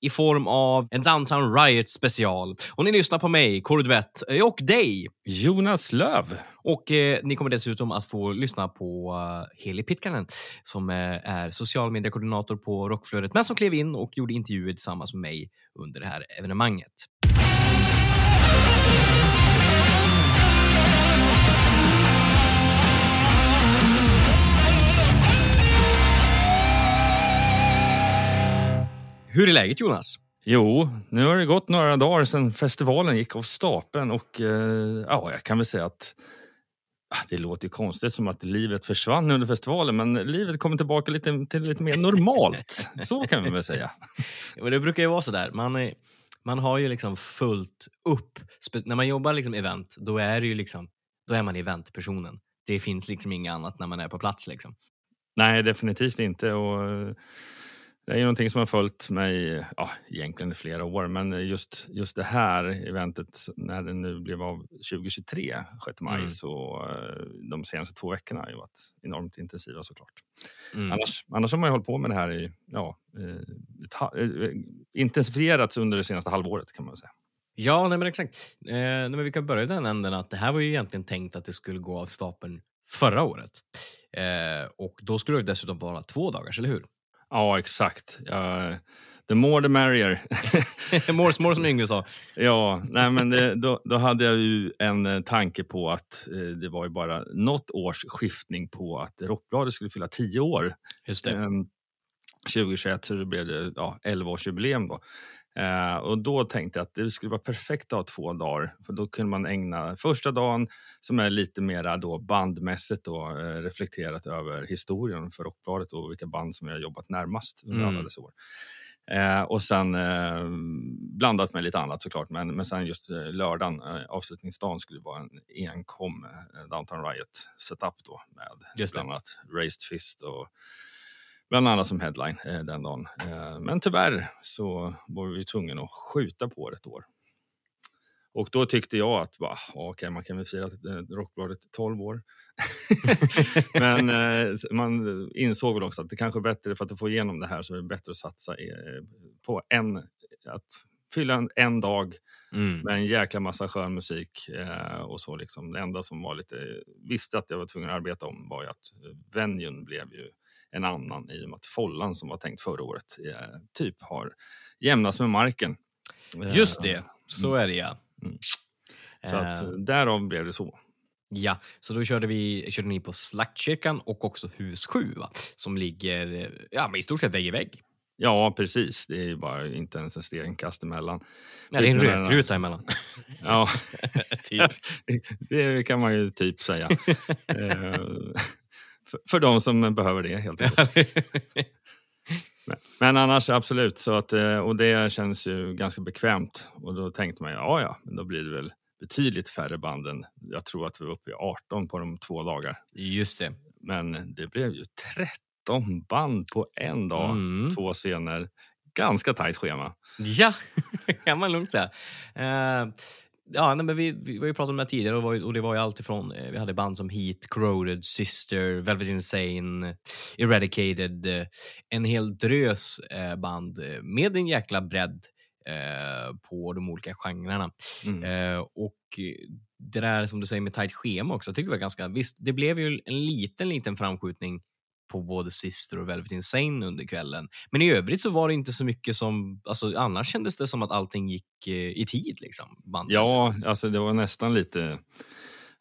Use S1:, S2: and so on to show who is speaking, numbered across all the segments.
S1: i form av en Downtown Riot special. Och ni lyssnar på mig, Kåre Duvett, och dig.
S2: Jonas Löv.
S1: Och eh, ni kommer dessutom att få lyssna på uh, Heli Pitkanen som eh, är social mediekoordinator på Rockflödet, men som klev in och gjorde intervjuer tillsammans med mig under det här evenemanget. Hur är läget Jonas?
S2: Jo, nu har det gått några dagar sedan festivalen gick av stapeln och eh, ja, jag kan väl säga att det låter ju konstigt som att livet försvann under festivalen men livet kommer tillbaka lite, till lite mer normalt. så kan vi väl säga.
S1: Men det brukar ju vara så där. Man, är, man har ju liksom fullt upp. När man jobbar liksom event, då är, det ju liksom, då är man eventpersonen. Det finns liksom inget annat när man är på plats. Liksom.
S2: Nej, definitivt inte. Och, eh, det är ju någonting som har följt mig ja, egentligen i flera år, men just, just det här eventet när det nu blev av 2023, 6 maj,
S1: Mm.
S2: så eh, de senaste två veckorna har ju varit enormt intensiva såklart.
S1: Mm.
S2: Annars, annars har man ju hållit på med det här i, ja, eh, eh, intensifierats under det senaste halvåret kan man säga.
S1: Ja, nej men exakt. Eh, nej men vi kan börja i den änden att det här var ju egentligen tänkt att det skulle gå av stapeln förra året. Eh, och då skulle det dessutom vara två dagars, eller hur?
S2: Ja, exakt. Ja, the more the merrier.
S1: more, more som Yngve sa.
S2: ja, nej, men det, då, då hade jag ju en eh, tanke på att eh, det var ju bara något års skiftning på att Rockbladet skulle fylla 10 år.
S1: Just det.
S2: Ehm, 2021 så det blev det ja, 11-årsjubileum. Då. Eh, och då tänkte jag att det skulle vara perfekt att ha två dagar. För då kunde man ägna första dagen som är lite mera då bandmässigt då, eh, reflekterat över historien för Rockbladet och vilka band som jag har jobbat närmast under
S1: Mm.
S2: alla dessa år. Eh, och sen eh, blandat med lite annat såklart. Men, men sen just eh, lördagen, eh, avslutningsdagen, skulle vara en enkom eh, Downtown Riot setup då med
S1: Just
S2: bland annat Raised Fist och bland annat som headline eh, den dagen. Eh, men tyvärr så var vi tvungna att skjuta på det ett år. Och då tyckte jag att va, okej, man kan väl fira eh, Rockbladet 12 år. men eh, man insåg väl också att det kanske är bättre för att få igenom det här så är det bättre att satsa på en, att fylla en, en dag
S1: Mm.
S2: med en jäkla massa skön musik eh, och så. Liksom. Det enda som var lite, visste att jag var tvungen att arbeta om var ju att venuen blev ju en annan i och med att Follan som var tänkt förra året eh, typ har jämnats med marken. Eh,
S1: Just det, så är det ja.
S2: Mm. Så att,
S1: Eh,
S2: eh, därav blev det så.
S1: Ja, så då körde, vi, körde ni på Slaktkyrkan och också Hus 7 va? som ligger eh, ja, men i stort sett vägg i vägg.
S2: Ja, precis. Det är bara inte ens en stenkast emellan.
S1: Nej, det är en
S2: Byggnaderna-
S1: rökruta emellan.
S2: Ja,
S1: typ.
S2: det kan man ju typ säga. För, för de som behöver det helt enkelt. Men, annars absolut, så att, eh, och det känns ju ganska bekvämt. Och då tänkte man, ja ja, men då blir det väl betydligt färre band än, jag tror att vi var uppe i 18 på de två dagar.
S1: Just det.
S2: Men det blev ju 13 band på en dag,
S1: Mm.
S2: två scener. Ganska tajt schema.
S1: Ja, kan man lugnt säga. Eh, ja, nej, men vi, vi har ju pratat om det här tidigare och, var, och det var ju allt ifrån, eh, vi hade band som Heat, Corroded, Sister, Velvet Insane, Eradicated, eh, en hel drös eh, band med en jäkla bredd på de olika genrerna.
S2: Mm.
S1: Och det där som du säger med tajt schema också, jag tyckte det var ganska, visst, det blev ju en liten, liten framskjutning på både Sister och Velvet Insane under kvällen. Men i övrigt så var det inte så mycket som, alltså annars kändes det som att allting gick eh, i tid liksom.
S2: Ja, alltså det var nästan lite...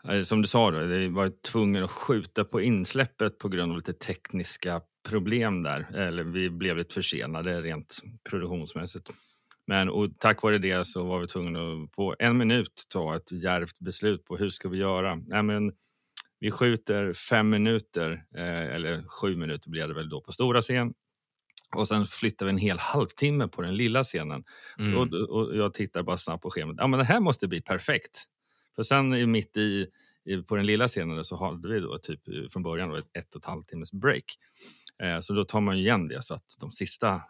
S2: eh, Som du sa, då, det var tvungen att skjuta på insläppet på grund av lite tekniska problem där. Eller vi blev lite försenade rent produktionsmässigt. Men och tack vare det så var vi tvungna att på en minut ta ett djärvt beslut på hur ska vi göra. Nej, men vi skjuter fem minuter, eh, eller sju minuter blir det väl då på stora scen. Och sen flyttar vi en hel halvtimme på den lilla scenen.
S1: Mm.
S2: Och, och jag tittar bara snabbt på schemat. Ja, men det här måste bli perfekt. För sen mitt i, på den lilla scenen så hade vi då typ eh, från början då ett ett och ett halvt timmes break. Eh, så då tar man igen det så att de sista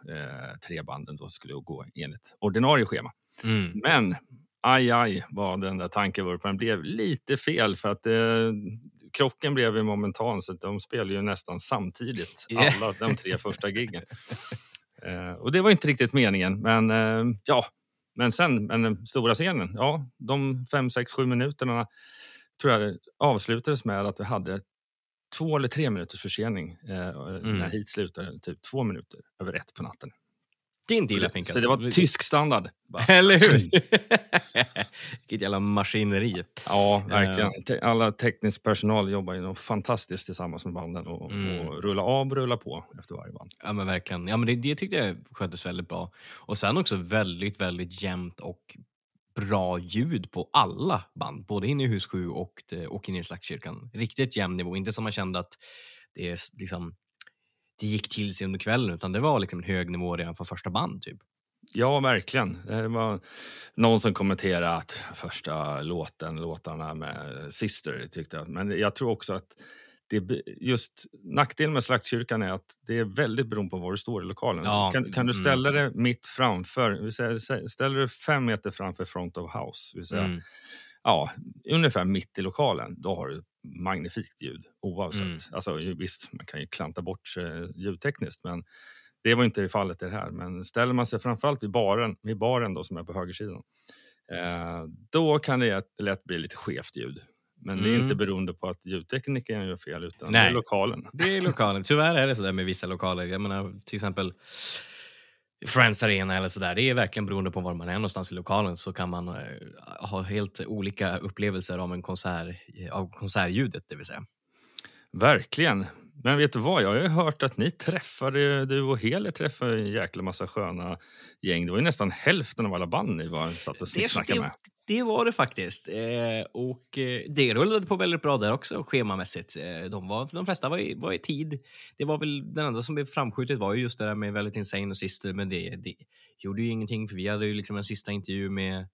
S2: tre banden då skulle gå enligt ordinarie schema.
S1: Mm.
S2: Men aj, aj vad den där tankevurpan blev lite fel för att eh, krocken blev ju momentan så de spelade ju nästan samtidigt
S1: Ja.
S2: alla de tre första giggen. Eh, och det var inte riktigt meningen, men eh, ja. Men sen, men den stora scenen, ja, de fem, sex, sju minuterna tror jag avslutades med att vi hade två eller tre minuters försening eh, när hit slutade, typ två minuter över ett på natten.
S1: Din deal.
S2: Så det var tysk standard. Bara.
S1: Eller hur? Vilket jävla maskineri.
S2: Ja, verkligen. Te- Alla teknisk personal jobbar ju fantastiskt tillsammans med banden och,
S1: Mm.
S2: och rulla av och rulla på efter varje band.
S1: Ja men verkligen. Ja, men det, det tyckte jag sköttes väldigt bra. Och sen också väldigt, väldigt jämnt och bra ljud på alla band. Både inne i hus 7 och, det- och inne i Slaktkyrkan. Riktigt jämn nivå. Inte som man kände att det, är liksom, det gick till sig under kvällen utan det var liksom en hög nivå redan från första band. Typ.
S2: Ja, verkligen. Det var någon som kommenterade att första låten, låtarna med Sister, tyckte jag. Men jag tror också att det, just nackdelen med Slaktkyrkan är att det är väldigt beroende på var du står i lokalen.
S1: Ja,
S2: Kan, kan du
S1: mm.
S2: ställa dig mitt framför, ställer du fem meter framför front of house, vill säga,
S1: Mm.
S2: ja, ungefär mitt i lokalen, då har du magnifikt ljud oavsett.
S1: Mm.
S2: Alltså, visst, man kan ju klanta bort sig ljudtekniskt, men det var inte fallet i det här. Men ställer man sig framförallt vid baren, vid baren då, som är på högersidan, eh, då kan det lätt bli lite skevt ljud. Men det är
S1: Mm.
S2: inte beroende på att ljudteknikern gör fel, utan det
S1: Nej.
S2: är lokalen.
S1: Det är lokalen. Tyvärr är det sådär med vissa lokaler. Jag menar till exempel Friends Arena eller sådär. Det är verkligen beroende på var man är någonstans i lokalen så kan man eh, ha helt olika upplevelser av en konsert, av konsertljudet det vill säga.
S2: Verkligen. Men vet du vad, jag har ju hört att ni träffade, du och Heli träffade en jäkla massa sköna gäng. Det var ju nästan hälften av alla band ni var, satt och snackade med.
S1: det var det faktiskt. Eh, och eh, det rullade på väldigt bra där också schemamässigt. Eh, de, var, de flesta var i, var i tid. Det var väl den enda som blev framskjutet var ju just det där med väldigt insane och Sister, men det, det gjorde ju ingenting för vi hade ju liksom en sista intervju med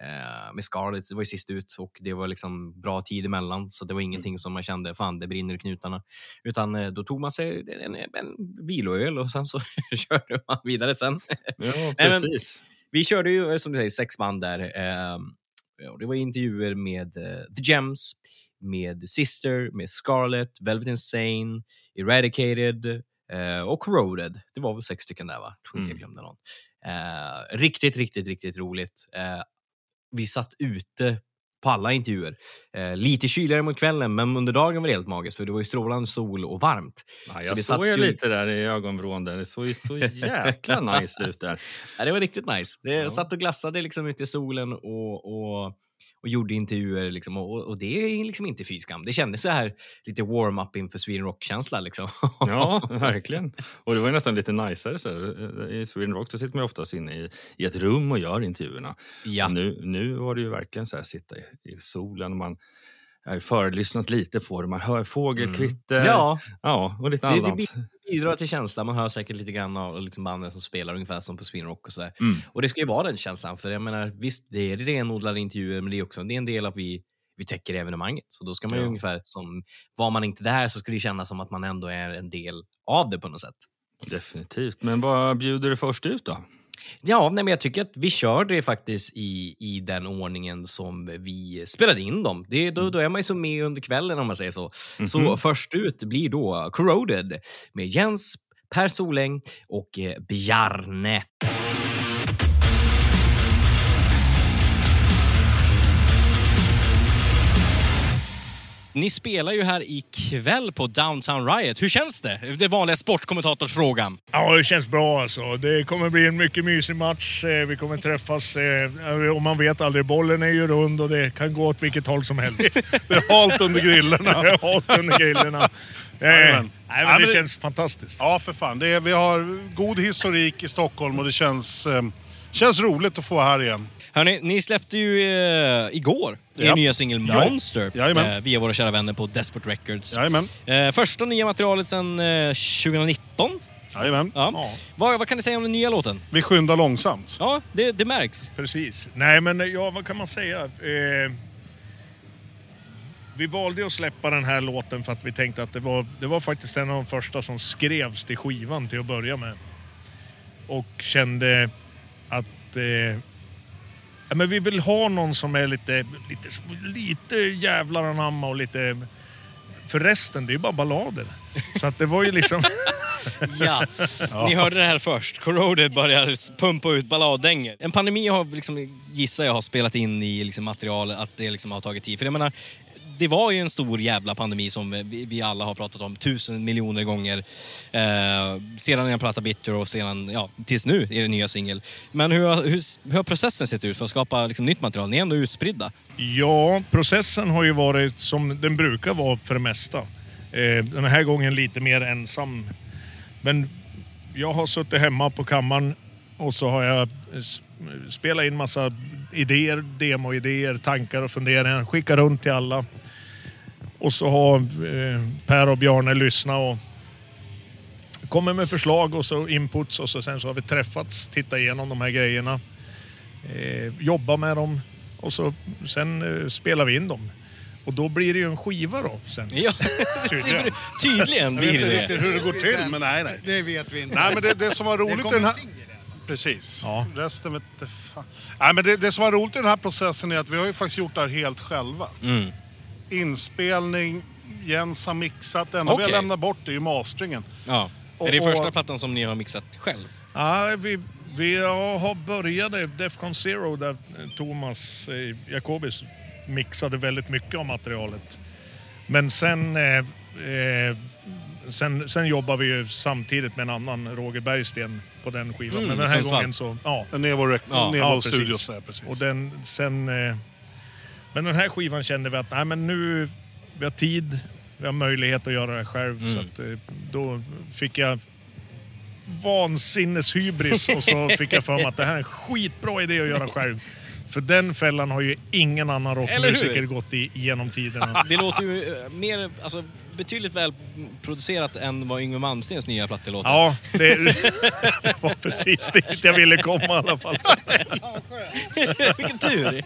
S1: eh, med Scarlett, det var ju sist ut och det var liksom bra tid emellan så det var ingenting som man kände, fan det brinner i knutarna. Utan eh, då tog man sig en, en viloöl och sen så körde man vidare sen.
S2: Ja,
S1: Nej, men-
S2: precis.
S1: Vi körde ju eh, som du säger sex band där. Eh, det var intervjuer med eh, The Gems, med Sister, med Scarlett, Velvet Insane, Eradicated eh, och Corroded. Det var väl sex stycken där va? Tror inte jag
S2: Mm.
S1: glömde någon. Eh, riktigt, riktigt, riktigt roligt. Eh, vi satt ute på alla intervjuer. Eh, lite kyligare mot kvällen, men under dagen var det helt magiskt för det var ju strålande sol och varmt.
S2: Ja,
S1: Så
S2: jag
S1: vi
S2: såg
S1: satt
S2: ju- lite där i ögonvrån. Där. Det såg ju så jäkla nice ut där.
S1: Ja, det var riktigt nice. Det
S2: Ja.
S1: satt och glassade liksom ute i solen och, och, och gjorde intervjuer. Liksom, och, och det är liksom inte fy skam. Det kändes så här lite warm-up inför Sweden Rock-känsla. Liksom.
S2: Ja, verkligen. Och det var ju nästan lite najsare. Här. I Sweden Rock så sitter man oftast inne i, i ett rum och gör intervjuerna.
S1: ja.
S2: Och Nu, nu var det ju verkligen så här, sitta i, i solen och man jag har förelyssnat lite på det. Man hör fågelkvitter
S1: Mm. ja,
S2: ja, och lite
S1: det, det
S2: annat.
S1: bidrar till känslan. Man hör säkert lite grann av liksom banden som spelar ungefär som på Sweden Rock. Och, så.
S2: Mm.
S1: och det ska ju vara den känslan. För jag menar, visst, det är renodlade intervjuer, men det är också det är en del av vi vi täcker evenemanget. Så då ska man ju
S2: Ja.
S1: ungefär som, var man inte där så skulle det kännas som att man ändå är en del av det på något sätt.
S2: Definitivt. Men vad bjuder du först ut då?
S1: Ja, nej, men jag tycker att vi kör det faktiskt i, i den ordningen som vi spelade in dem. Det, då, då är man ju så med under kvällen om man säger så. Så
S2: Mhm.
S1: först ut blir då Corroded med Jens, Per Soläng och eh, Bjarne. Ni spelar ju här ikväll på Downtown Riot. Hur känns det? Det vanliga sportkommentatorsfrågan.
S3: Ja, det känns bra alltså. Det kommer bli en mycket mysig match. Eh, Vi kommer träffas eh, och man vet aldrig. Bollen är ju rund och det kan gå åt vilket håll som helst.
S4: Det är halt under grillorna.
S3: Det är halt under grillorna. Eh. Nej, men det
S4: det-
S3: känns fantastiskt.
S4: Ja, för fan. Det är, vi har god historik i Stockholm och det känns, eh, känns roligt att få vara här igen.
S1: Hörni, ni släppte ju eh, igår er
S4: Ja.
S1: nya singel Monster
S4: Jajamän.
S1: eh, via våra kära vänner på Desperate Records. Eh, första nya materialet sedan eh, 2019.
S4: Jajamän.
S1: Ja.
S3: Ja.
S1: Vad, vad kan ni säga om den nya låten?
S4: Vi skyndar långsamt.
S1: Ja, det, det märks.
S3: Precis. Nej, men ja, vad kan man säga? Eh, vi valde att släppa den här låten för att vi tänkte att det var, det var faktiskt en av de första som skrevs till skivan till att börja med. Och kände att eh, ja, men vi vill ha någon som är lite, lite, lite jävlar anamma och lite... För resten, det är ju bara ballader. Så att det var ju liksom...
S1: Ja. Ni hörde det här först. Corroded börjar pumpa ut balladdängor. En pandemi har, liksom, gissar jag, har spelat in i liksom, materialet, att det liksom, har tagit tid. För jag menar, det var ju en stor jävla pandemi som vi, vi alla har pratat om tusen miljoner gånger. Eh, sedan jag pratade Bitter och sedan, ja, tills nu är det nya singel. Men hur, har- hur, hur har processen sett ut för att skapa liksom, nytt material? Ni är ändå utspridda.
S3: Ja, processen har ju varit som den brukar vara för det mesta. Eh, den här gången lite mer ensam. Men jag har suttit hemma på kammaren och så har jag spelat in massa idéer, demoidéer, tankar och funderingar. Skickat runt till alla. Och så har eh, Per och Bjarne lyssnat och kommer med förslag och så inputs och så sen så har vi träffats, tittat igenom de här grejerna. Eh, jobba med dem och så sen eh, spelar vi in dem. Och då blir det ju en skiva då sen.
S1: Ja,
S3: Tydligen.
S1: tydligen
S4: Jag vet
S1: blir
S4: inte
S1: det
S4: riktigt hur det går till, men nej, nej.
S5: Det vet vi inte.
S4: Nej, men det, det som var roligt i den här... Precis.
S3: Ja.
S4: Resten vet fan. Nej, men det, det som var roligt i den här processen är att vi har ju faktiskt gjort det här helt själva.
S1: Mm.
S4: Inspelning, Jens har mixat. Det enda vi
S1: Okej.
S4: har lämnat bort är ju masteringen.
S1: Ja.
S4: Och-
S1: är det
S4: och-
S1: första plattan som ni har mixat själv?
S3: Ja, vi, vi har började Defcon Zero där Thomas eh, Jacobis mixade väldigt mycket av materialet. Men sen, eh, eh, sen, sen jobbar vi ju samtidigt med en annan, Roger Bergsten, på den skivan.
S1: Mm,
S3: Men den här gången så... Ja,
S4: Nevo, Rec-
S1: Ja,
S4: Nevo
S3: ja, precis.
S4: Studios där, precis.
S3: Och den, sen, eh, men den här skivan kände vi att nej, men nu vi har tid, vi har möjlighet att göra det själv.
S1: Mm.
S3: Så att, eh, då fick jag vansinneshybris och så fick jag för mig att det här är en skitbra idé att göra själv. För den fällan har ju ingen annan rockmusiker gått i genom tiderna.
S1: Det låter ju eh, mer, alltså, betydligt väl producerat än vad Yngwie Malmsteens nya platta låter.
S3: Ja, det, det var precis dit jag ville komma i alla fall.
S1: Vilken tur!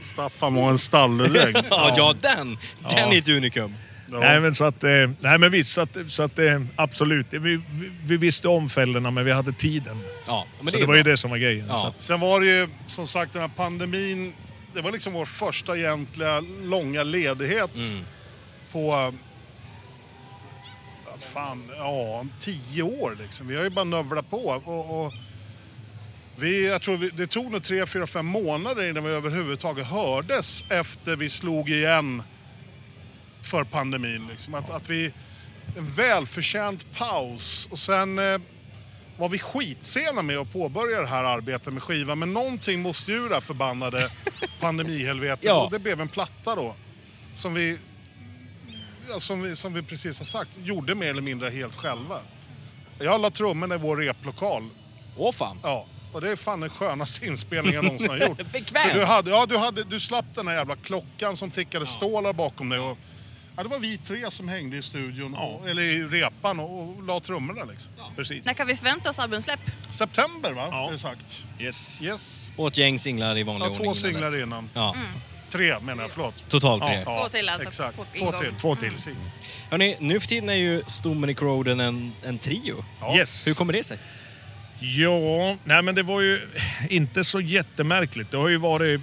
S4: Staffan var en stalledräng.
S1: Ja, ja den! Den är ett unikum.
S3: Nej men så att, eh, nej men visst, så att, så att eh, absolut. Vi, vi, vi visste om fällorna men vi hade tiden.
S1: Ja, men
S3: så
S1: är
S3: det var ju
S1: bra.
S3: det som var grejen.
S1: Ja.
S3: Så
S4: Sen var det ju som sagt den här pandemin. Det var liksom vår första egentliga långa ledighet
S1: Mm.
S4: på... Fan, ja, tio år liksom. Vi har ju bara növlat på. Och, och vi, jag tror vi, det tog nog tre, fyra, fem månader innan vi överhuvudtaget hördes efter vi slog igen för pandemin. Liksom. Att, att vi... En välförtjänt paus och sen eh, var vi skitsena med att påbörja det här arbetet med skivan. Men någonting måste ju det förbannade pandemihelvetet.
S1: Ja.
S4: Och det blev en platta då. Som vi, som vi, som vi precis har sagt, gjorde mer eller mindre helt själva. Jag la trummorna i vår replokal.
S1: Åh fan.
S4: Ja. Och det är fan den skönaste inspelningen jag någonsin har gjort.
S1: Bekvämt.
S4: Du, hade, ja, du, hade, du slapp den här jävla klockan som tickade stålar bakom dig. Och, ja, det var vi tre som hängde i studion, och, eller i repan och, och la trummorna liksom.
S3: precis.
S6: När kan vi förvänta oss albumsläpp?
S4: September va?
S3: Ja.
S4: Är det sagt.
S3: Yes.
S4: Yes.
S1: Och ett gäng singlar i vanlig
S4: Ja,
S1: ordning.
S4: två singlar innan.
S1: Ja,
S4: Tre menar jag, förlåt.
S1: totalt tre.
S4: Ja,
S6: Två till alltså,
S4: Exakt,
S6: på
S4: två
S6: ingång.
S4: till.
S3: Två till.
S4: Precis.
S1: Hörrni, nu för tiden är ju Stommen i en, en trio.
S4: Ja.
S3: Yes.
S1: Hur kommer det sig?
S3: Ja, nej men det var ju inte så jättemärkligt. Det har ju varit...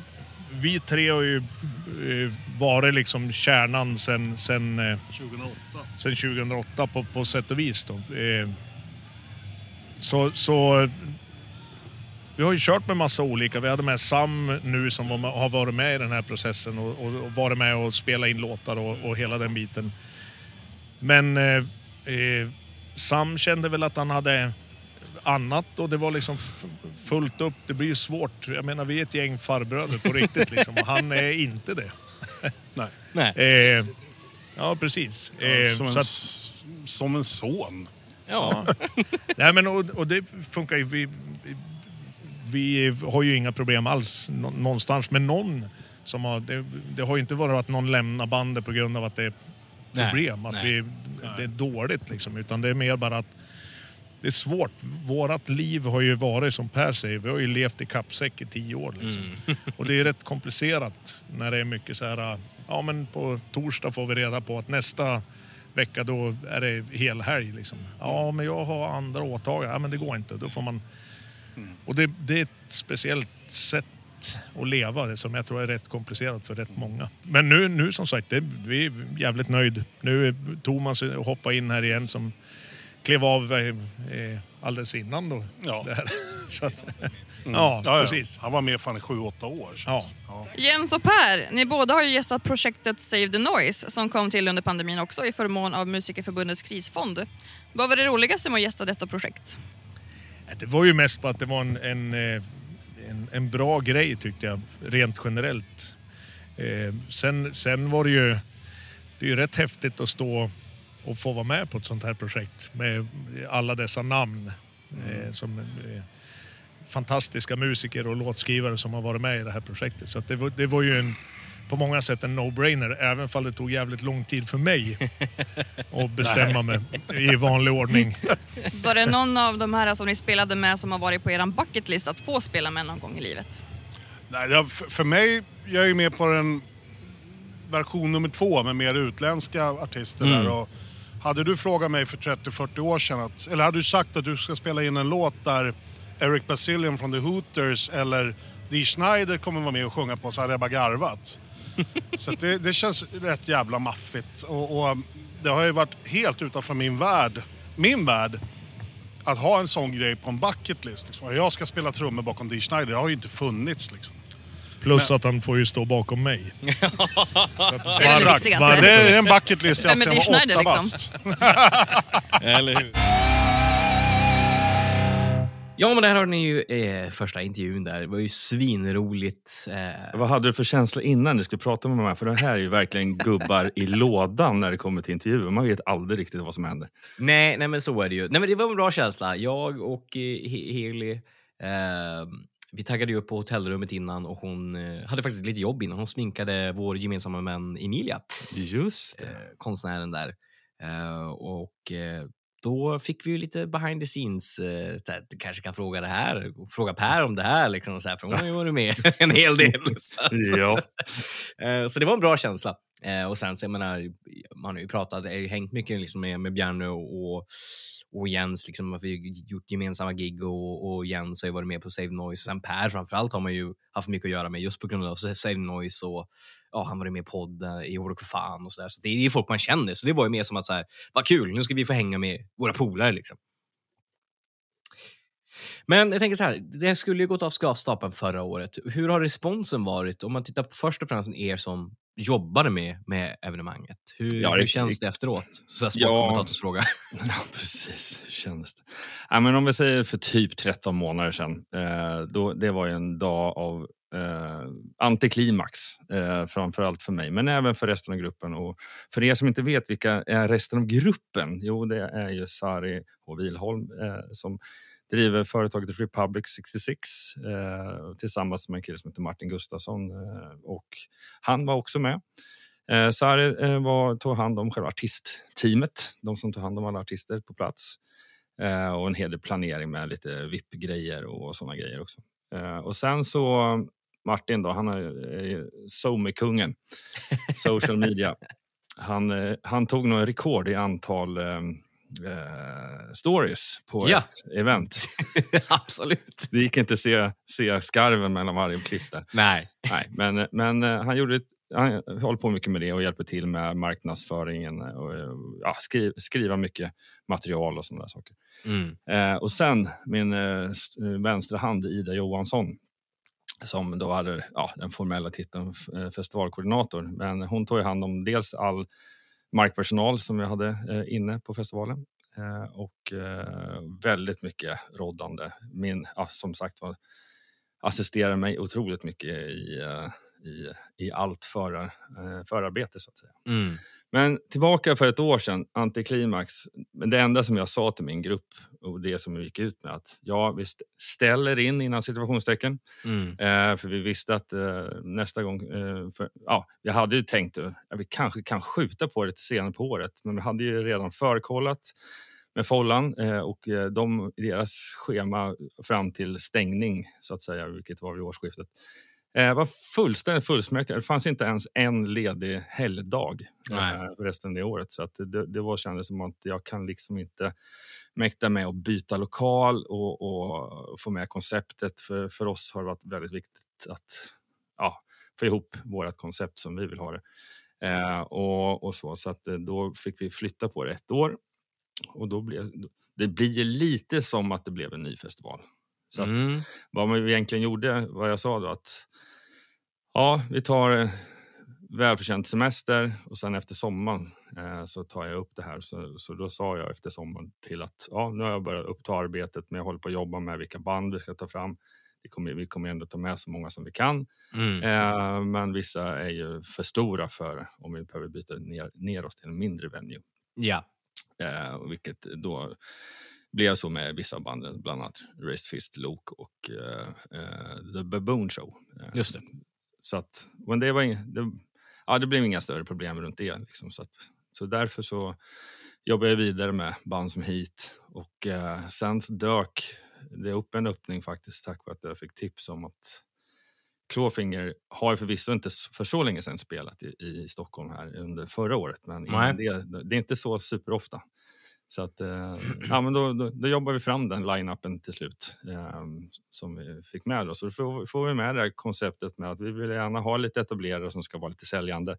S3: Vi tre har ju eh, varit liksom kärnan sen, sen, eh,
S4: 2008.
S3: sen 2008 på, på sätt och vis. Då. Eh, Så, så vi har ju kört med massa olika. Vi hade med Sam nu som var med, har varit med i den här processen och, och, och varit med och spelat in låtar och, och hela den biten. Men eh, eh, Sam kände väl att han hade annat och det var liksom fullt upp. Det blir ju svårt. Jag menar vi är ett gäng farbröder på riktigt liksom och han är inte det.
S4: Nej.
S1: Nej.
S3: Eh, ja precis. Eh,
S4: som, en,
S3: så att-
S4: som en son.
S1: Ja.
S3: Nej men och, och det funkar ju. Vi, vi har ju inga problem alls nå- någonstans med någon som har... Det, det har ju inte varit att någon lämnar bandet på grund av att det är
S1: Nej,
S3: problem. Att
S1: nej.
S3: vi, det är dåligt liksom. Utan det är mer bara att det är svårt. Vårat liv har ju varit som Per säger, vi har ju levt i kappsäck i tio år. Liksom. Och det är rätt komplicerat när det är mycket så här, ja men på torsdag får vi reda på att nästa vecka då är det helhelg. Liksom. Ja men jag har andra åtaganden, ja men det går inte. Då får man... Och det, det är ett speciellt sätt att leva det som jag tror är rätt komplicerat för rätt många. Men nu, nu som sagt, det, vi är jävligt nöjd. Nu är Thomas hoppa in här igen som klev av eh, eh, alldeles innan då.
S4: Ja.
S3: Att, ja,
S4: Ja, ja.
S3: precis.
S4: Han var med fan i sju, åtta år. Så.
S3: Ja.
S4: Ja.
S5: Jens och Per, ni båda har ju gästat projektet Save the Noise som kom till under pandemin också i förmån av Musikerförbundets krisfond. Vad var det roligaste med att gästa detta projekt?
S3: Det var ju mest på att det var en, en, eh, en, en bra grej tyckte jag, rent generellt. Eh, sen, sen var det ju, det är ju rätt häftigt att stå och få vara med på ett sånt här projekt med alla dessa namn. Eh, som eh, fantastiska musiker och låtskrivare som har varit med i det här projektet. Så det, var, det var ju en, på många sätt en no-brainer, även om det tog jävligt lång tid för mig att bestämma mig i vanlig ordning.
S5: Var det någon av de här som ni spelade med som har varit på er bucketlist att få spela med någon gång i livet?
S4: Nej, för, mig, jag är ju med på den version nummer två med mer utländska artister där. Och hade du frågat mig för 30-40 år sedan, att, eller hade du sagt att du ska spela in en låt där Eric Basilian från The Hooters eller Dee Schneider kommer vara med och sjunga på så hade jag bara garvat. så det, det känns rätt jävla maffigt. Och, och det har ju varit helt utanför min värld, min värld, att ha en sån grej på en bucket list. Liksom. Jag ska spela trummor bakom Dee Schneider, det har ju inte funnits liksom.
S3: Plus att han får ju stå bakom mig.
S5: Det är det
S4: Exakt. Det är en bucket list jag
S5: är
S4: sen
S5: Dee
S4: var åtta
S5: Schneider, liksom?
S4: bast.
S1: Eller hur? Ja, men där har ni ju eh, första intervjun där. Det var ju svinroligt. Eh,
S2: Vad hade du för känsla innan du skulle prata med mig? För det här är ju verkligen gubbar i lådan när det kommer till intervjuer. Man vet aldrig riktigt vad som händer.
S1: nej, nej, men så är det ju. Nej, men det var en bra känsla. Jag och eh, He- Heli, eh, vi taggade ju upp på hotellrummet innan och hon eh, hade faktiskt lite jobb innan. Hon sminkade vår gemensamma vän Emilia.
S2: Just
S1: eh, konstnären där. Och då fick vi ju lite behind the scenes. Eh, du kanske kan fråga det här, fråga Per om det här. Liksom, så här för hon har ju varit med en hel del. Så,
S2: Ja.
S1: eh, så det var en bra känsla. Eh, och sen så jag menar, man har ju pratat, jag har ju hängt mycket liksom med, med Bjarne och, och, Jens. Liksom, vi har gjort gemensamma gig och, och Jens har ju varit med på Save Noise. Sen Per framförallt har man ju haft mycket att göra med just på grund av Save Noise och ja, han var med i podd eh, i År och för fan och sådär. Så det är folk man känner. Så det var ju mer som att så här, vad kul, nu ska vi få hänga med våra polare liksom. Men jag tänker så här, det skulle ju gått av stapeln förra året. Hur har responsen varit? Om man tittar på först och främst er som jobbade med, med evenemanget. Hur,
S2: Ja,
S1: hur
S2: det-
S1: känns det efteråt? Så här
S2: Ja.
S1: sportkommentatorsfråga.
S2: Ja, precis. Hur kändes det? Ja, men om vi säger för typ 13 månader sedan. Eh, då, det var ju en dag av eh, antiklimax, eh, framförallt för mig, men även för resten av gruppen. Och för er som inte vet, vilka är resten av gruppen? Jo, det är ju Sari och Wilholm eh, som driver företaget Republic 66 eh, tillsammans med en kille som heter Martin Gustafsson. Eh, och han var också med. Eh, Sari eh, var, tog hand om själva artistteamet, de som tog hand om alla artister på plats. Eh, och en hel del planering med lite VIP-grejer och sådana grejer också. Eh, och sen så Martin då, han är SoMe-kungen, social media. Han, eh, han tog nog rekord i antal eh, stories på
S1: Ja.
S2: ett event.
S1: Absolut.
S2: Det gick inte att se, se skarven mellan varje klipp där.
S1: Nej.
S2: Nej, men, men han, gjorde ett, han håller på mycket med det och hjälper till med marknadsföringen och ja, skri, skriva mycket material och sådana saker.
S1: Mm.
S2: Eh, och sen min eh, vänstra hand Ida Johansson som då hade ja, den formella titeln eh, festivalkoordinator. Men hon tog ju hand om dels all markpersonal som jag hade eh, inne på festivalen eh, och eh, väldigt mycket roddande. Min, ja, som sagt var, assisterar mig otroligt mycket i, eh, i, i allt förar, eh, förarbete så att säga.
S1: Mm.
S2: Men tillbaka för ett år sedan, antiklimax. Men det enda som jag sa till min grupp och det som vi gick ut med att ja, vi st- ställer in innan situationstecken.
S1: Mm.
S2: Eh, för vi visste att eh, nästa gång, eh, för, ja, vi hade ju tänkt att vi kanske kan skjuta på det till senare på året. Men vi hade ju redan förkollat med Follan eh, och eh, de, deras schema fram till stängning, så att säga, vilket var vid årsskiftet, eh, var fullständigt fullsmäckat. Det fanns inte ens en ledig helgdag eh, resten av det året. Så att det, det var, kändes som att jag kan liksom inte mäkta med att byta lokal och, och få med konceptet. För, för oss har det varit väldigt viktigt att ja, få ihop vårt koncept som vi vill ha det. Eh, och, och så, så att eh, då fick vi flytta på det ett år. Och då blev, det blir lite som att det blev en ny festival. Så
S1: Mm.
S2: vad man egentligen gjorde, vad jag sa då, att ja, vi tar eh, välförtjänt semester och sen efter sommaren eh, så tar jag upp det här. Så, så då sa jag efter sommaren till att ja, nu har jag börjat uppta arbetet men jag håller på att jobba med vilka band vi ska ta fram. Vi kommer, vi kommer ändå ta med så många som vi kan.
S1: Mm.
S2: Eh, men vissa är ju för stora för om vi behöver byta ner, ner oss till en mindre venue.
S1: Ja.
S2: Eh, vilket då blev så med vissa banden, bland annat Raised Fist, Luke och eh, The Baboon Show.
S1: Just det.
S2: Så att, men det, var ing, det, ja, det blev inga större problem runt det. Liksom, så, att, så därför så jobbade jag vidare med band som Heat och eh, sen dök det upp en öppning faktiskt tack vare att jag fick tips om att Clawfinger har förvisso inte för så länge sedan spelat i, i Stockholm här under förra året, men det, det är inte så superofta. Så att, eh, ja, men då, då, då jobbar vi fram den line-upen till slut eh, som vi fick med. Då. Så då får, får vi med det här konceptet med att vi vill gärna ha lite etablerare som ska vara lite säljande.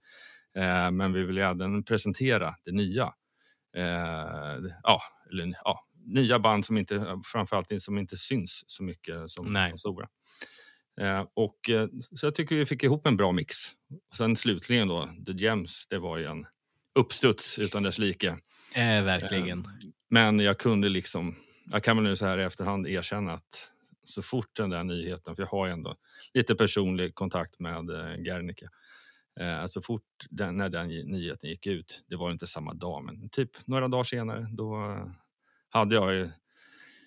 S2: Eh, men vi vill även presentera det nya. Eh, ja, eller, ja, nya band som inte, framförallt som inte syns så mycket som
S1: Nej.
S2: de stora. Eh, och, eh, så jag tycker vi fick ihop en bra mix. Och sen slutligen då, The Gems, det var ju en uppstuds utan dess like.
S1: Eh, verkligen.
S2: Men jag kunde liksom, jag kan väl nu så här i efterhand erkänna att så fort den där nyheten, för jag har ändå lite personlig kontakt med eh, Gernicke. Eh, så fort den, när den nyheten gick ut, det var inte samma dag, men typ några dagar senare, då eh, hade jag ju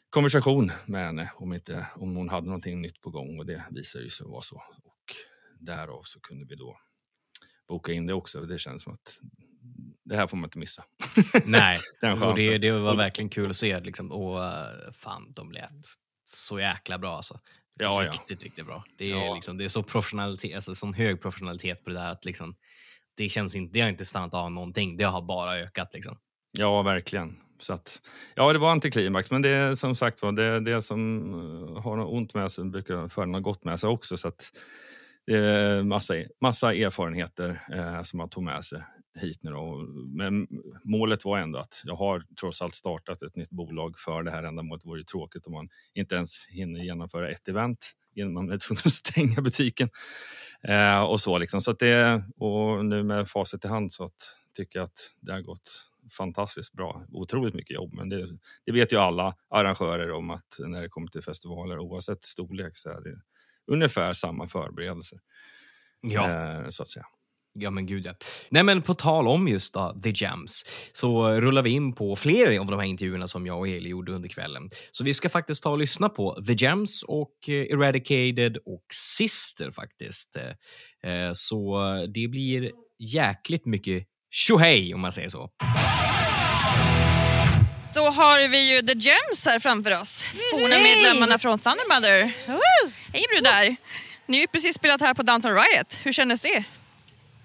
S2: konversation med henne om, inte, om hon hade någonting nytt på gång och det visade ju sig vara så. Och därav så kunde vi då boka in det också. Det känns som att det här får man inte missa.
S1: Nej, och det, det var verkligen kul att se. Liksom. Och eh, fan, de lät så jäkla bra alltså.
S2: Ja, ja.
S1: riktigt, riktigt bra. Det är,
S2: Ja.
S1: liksom, det är så professionalitet, alltså, sån hög professionalitet på det där att liksom, det, känns inte, det har inte stannat av någonting. Det har bara ökat. Liksom.
S2: Ja, verkligen. Så att, ja, det var antiklimax, men det som sagt var, det, det som eh, har något ont med sig brukar föra något gott med sig också. Så att det är massa, massa erfarenheter eh, som man tog med sig hit nu. Då. Men målet var ändå att jag har trots allt startat ett nytt bolag för det här ändamålet. Det vore ju tråkigt om man inte ens hinner genomföra ett event innan man är tvungen att stänga butiken. Eh, och så liksom. så det, och nu med facit i hand så att, tycker jag att det har gått fantastiskt bra. Otroligt mycket jobb, men det, det vet ju alla arrangörer om att när det kommer till festivaler, oavsett storlek, så är det ungefär samma förberedelser.
S1: Ja.
S2: Eh, så att säga.
S1: Ja men gud ja. Nej men på tal om just då, The Jams så rullar vi in på fler av de här intervjuerna som jag och Heli gjorde under kvällen. Så vi ska faktiskt ta och lyssna på The Jams och eh, Eradicated och Sister faktiskt. Eh, eh, Så det blir jäkligt mycket tjohej om man säger så.
S5: Då har vi ju The Gems här framför oss. Forna medlemmarna från Thundermother. Hej brudar! Ni har ju precis spelat här på Downton Riot. Hur kändes det?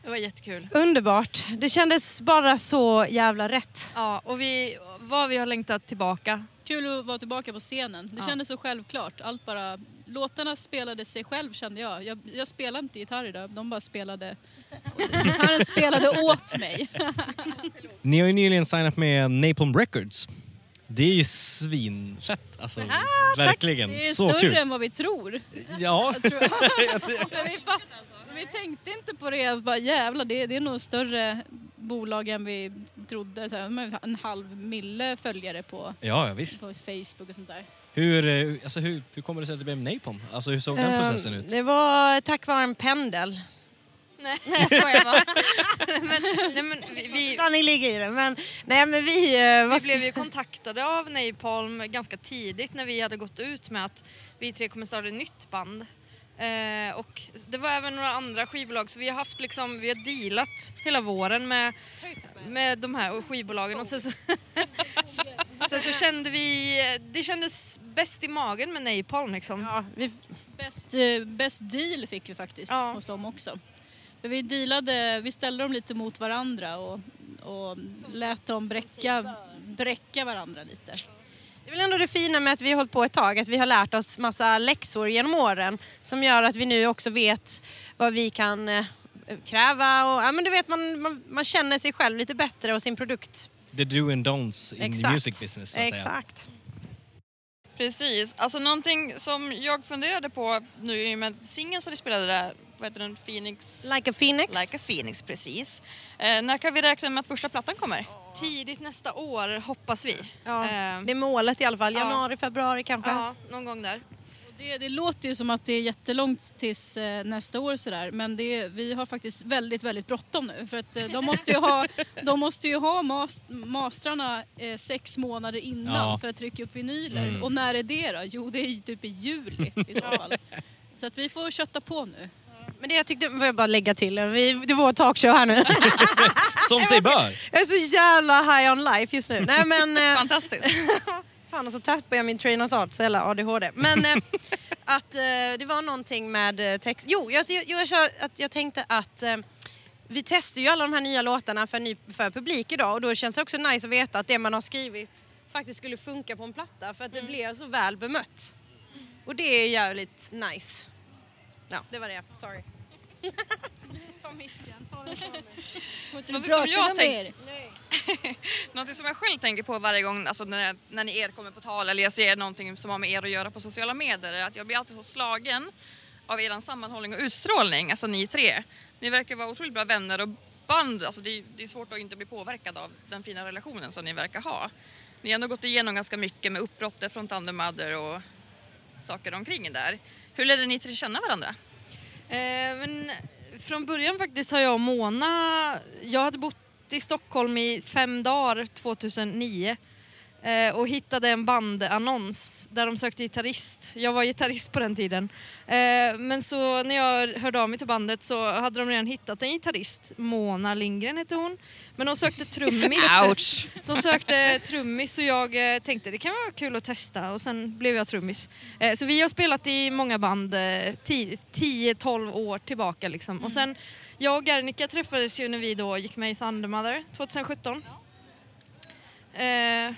S6: Det var jättekul.
S7: Underbart. Det kändes bara så jävla rätt.
S6: Ja, och vi, vad vi har längtat tillbaka.
S8: Kul att vara tillbaka på scenen. Det
S6: Ja.
S8: kändes så självklart. Allt bara, låtarna spelade sig själv kände jag. Jag, jag spelade inte gitarr idag, de bara spelade... Gitarren spelade åt mig.
S1: Ni har ju nyligen signat med Napalm Records. Det är ju svinfett. Alltså, verkligen.
S8: Det är
S1: så
S8: större
S1: kul.
S8: än vad vi tror.
S1: Ja.
S8: Jag tror men vi, fatt, vi tänkte inte på det. Bara, jävlar, det, det är nog större bolag än vi trodde. Så här, en halv mille följare på,
S1: Ja, ja, visst.
S8: på Facebook och sånt där.
S1: Hur, eh, alltså, hur, hur kommer det sig att det blev Napalm? Alltså, hur såg den
S7: Ehm,
S1: processen ut?
S7: Det var tack vare en pendel.
S5: Nej, jag skojar bara. men, nej, men vi, vi,
S7: Sanning ligger i det. Men, nej, men vi, eh,
S6: Vi blev ju kontaktade av Napalm ganska tidigt när vi hade gått ut med att vi tre kommer starta ett nytt band. Eh, och det var även några andra skivbolag så vi har haft liksom, vi har dealat hela våren med, med de här skivbolagen och sen så Sen så kände vi, det kändes bäst i magen med Napalm liksom.
S7: Ja, vi,
S8: Bäst, eh, bäst deal fick vi faktiskt
S6: Ja.
S8: hos dem också. För vi, dealade, vi ställde dem lite mot varandra och, och lät dem bräcka, bräcka varandra lite.
S7: Det är väl ändå det fina med att vi har hållit på ett tag, att vi har lärt oss massa läxor genom åren som gör att vi nu också vet vad vi kan eh, kräva och ja, men du vet man, man, man känner sig själv lite bättre och sin produkt.
S1: The do and don'ts in the
S7: Exakt.
S1: music business. Så att säga.
S7: Exakt.
S5: Precis. Alltså någonting som jag funderade på nu i och med singeln som ni spelade där, vad heter den? Phoenix?
S7: Like a Phoenix.
S5: Like a Phoenix, precis. Eh, när kan vi räkna med att första plattan kommer?
S6: Tidigt nästa år hoppas vi.
S7: Ja,
S6: Eh,
S7: det är målet i alla fall.
S6: Ja.
S7: Januari, februari kanske.
S6: ja, någon gång där.
S8: Det, det låter ju som att det är jättelångt tills eh, nästa år sådär men det, vi har faktiskt väldigt, väldigt bråttom nu för att eh, de måste ju ha, de måste ju ha mas, mastrarna eh, sex månader innan
S1: Ja.
S8: för att trycka upp vinyler.
S1: Mm.
S8: Och när är det då? Jo, det är typ i juli i så fall. Så att vi får kötta på nu.
S7: Men det jag tyckte, får jag bara lägga till, vi, det var vår talkshow här nu.
S1: Som sig bör.
S7: jag är så jävla high on life just nu. Nej men... eh,
S5: Fantastiskt.
S7: Fan och så tappar jag min train of thought, så jävla ADHD. Men eh, att eh, det var någonting med eh, text. Jo, jag, jag, jag, jag tänkte att eh, vi testar ju alla de här nya låtarna för, ny, för publik idag och då känns det också nice att veta att det man har skrivit faktiskt skulle funka på en platta för att det blev så väl bemött. Och det är jävligt nice. Ja, det var det. Sorry. Ta micken, ta den, ta den.
S5: Någonting som, jag tänk, någonting som jag själv tänker på varje gång alltså när, när ni er kommer på tal eller jag ser någonting som har med er att göra på sociala medier är att jag blir alltid så slagen av er sammanhållning och utstrålning, alltså ni tre. Ni verkar vara otroligt bra vänner och band, alltså det, är, det är svårt att inte bli påverkad av den fina relationen som ni verkar ha. Ni har ändå gått igenom ganska mycket med uppbrottet från Thunder Mother och saker omkring där. Hur lärde ni tre känna varandra?
S6: Eh, men från början faktiskt har jag och Mona, jag hade bott i Stockholm i fem dagar 2009 eh, och hittade en bandannons där de sökte gitarrist. Jag var gitarrist på den tiden. Eh, men så när jag hörde av mig till bandet så hade de redan hittat en gitarrist. Mona Lindgren hette hon. Men de sökte trummis.
S5: Ouch!
S6: De sökte trummis och jag eh, tänkte det kan vara kul att testa och sen blev jag trummis. Eh, så vi har spelat i många band eh, 10-12 år tillbaka liksom. Och sen jag och Gernika träffades ju när vi då gick med i Thunder Mother 2017. Eh,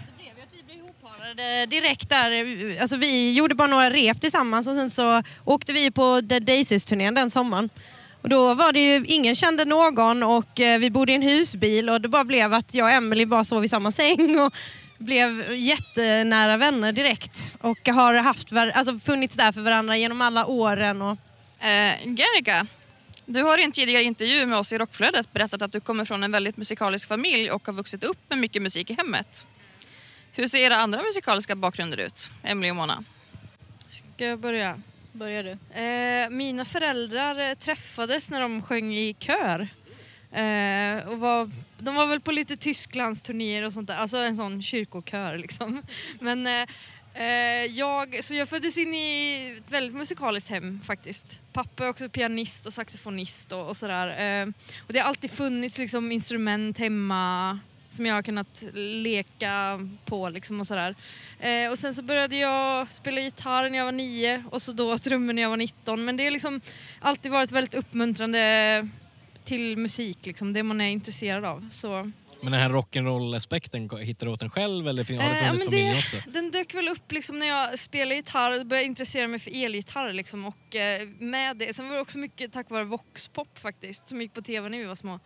S7: Parade direkt där, alltså vi gjorde bara några rep tillsammans och sen så åkte vi på Dead Daisies-turnén den sommaren. Och då var det ju, ingen kände någon och eh, vi bodde i en husbil och det bara blev att jag och Emily bara sov i samma säng och blev jättenära vänner direkt. Och har haft, alltså funnits där för varandra genom alla åren. Och...
S5: Eh, Gernika, du har i en tidigare intervju med oss i Rockflödet berättat att du kommer från en väldigt musikalisk familj och har vuxit upp med mycket musik i hemmet. Hur ser era andra musikaliska bakgrunder ut, Emily och Mona?
S6: Ska jag börja?
S8: Börjar du?
S6: Eh, mina föräldrar eh, träffades när de sjöng i kör. Eh, och var, de var väl på lite Tysklands turnéer och sånt där, alltså en sån kyrkokör liksom. Men eh, eh, jag, så jag föddes in i ett väldigt musikaliskt hem faktiskt. Pappa är också pianist och saxofonist och, och sådär. Eh, och det har alltid funnits liksom instrument hemma som jag har kunnat leka på liksom och sådär. Eh, och sen så började jag spela gitarr när jag var nio och så då trummor när jag var 19. Men det har liksom alltid varit väldigt uppmuntrande till musik, liksom, det man är intresserad av. Så,
S1: Men den här rock'n'roll-aspekten, hittar du åt den själv eller har det
S6: Eh, ja,
S1: funnits
S6: men
S1: familjen
S6: det-
S1: också?
S6: Den dök väl upp liksom när jag spelade gitarr och började intressera mig för elgitarr. Liksom, och, eh, med det. Sen var det också mycket tack vare Voxpop faktiskt, som gick på tv när vi var små.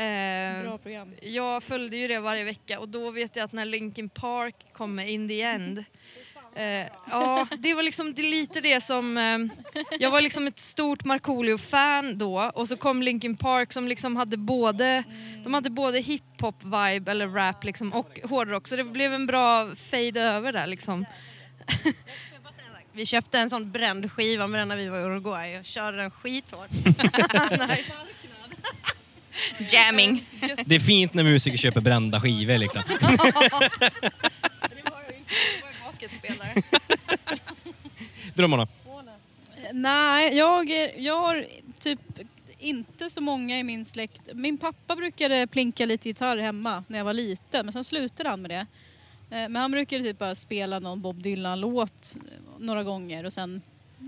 S6: Eh,
S8: Bra program.
S6: Jag följde ju det varje vecka och då vet jag att när Linkin Park kom med In the End Eh, ja, det var liksom det lite det som... Eh, jag var liksom ett stort Markoolio-fan då och så kom Linkin Park som liksom hade både, de hade både hiphop-vibe eller rap liksom, och hårdrock så det blev en bra fade över där liksom.
S7: Vi köpte en sån bränd skiva med den när vi var i Uruguay och körde den skithårt.
S5: Jamming.
S1: Det är fint när musiker köper brända skivor liksom.
S7: Basketspelare.
S1: Drömmarna?
S8: Nej, jag, är- jag har typ inte så många i min släkt. Min pappa brukade plinka lite gitarr hemma när jag var liten men sen slutade han med det. Men han brukar typ bara spela någon Bob Dylan-låt några gånger och sen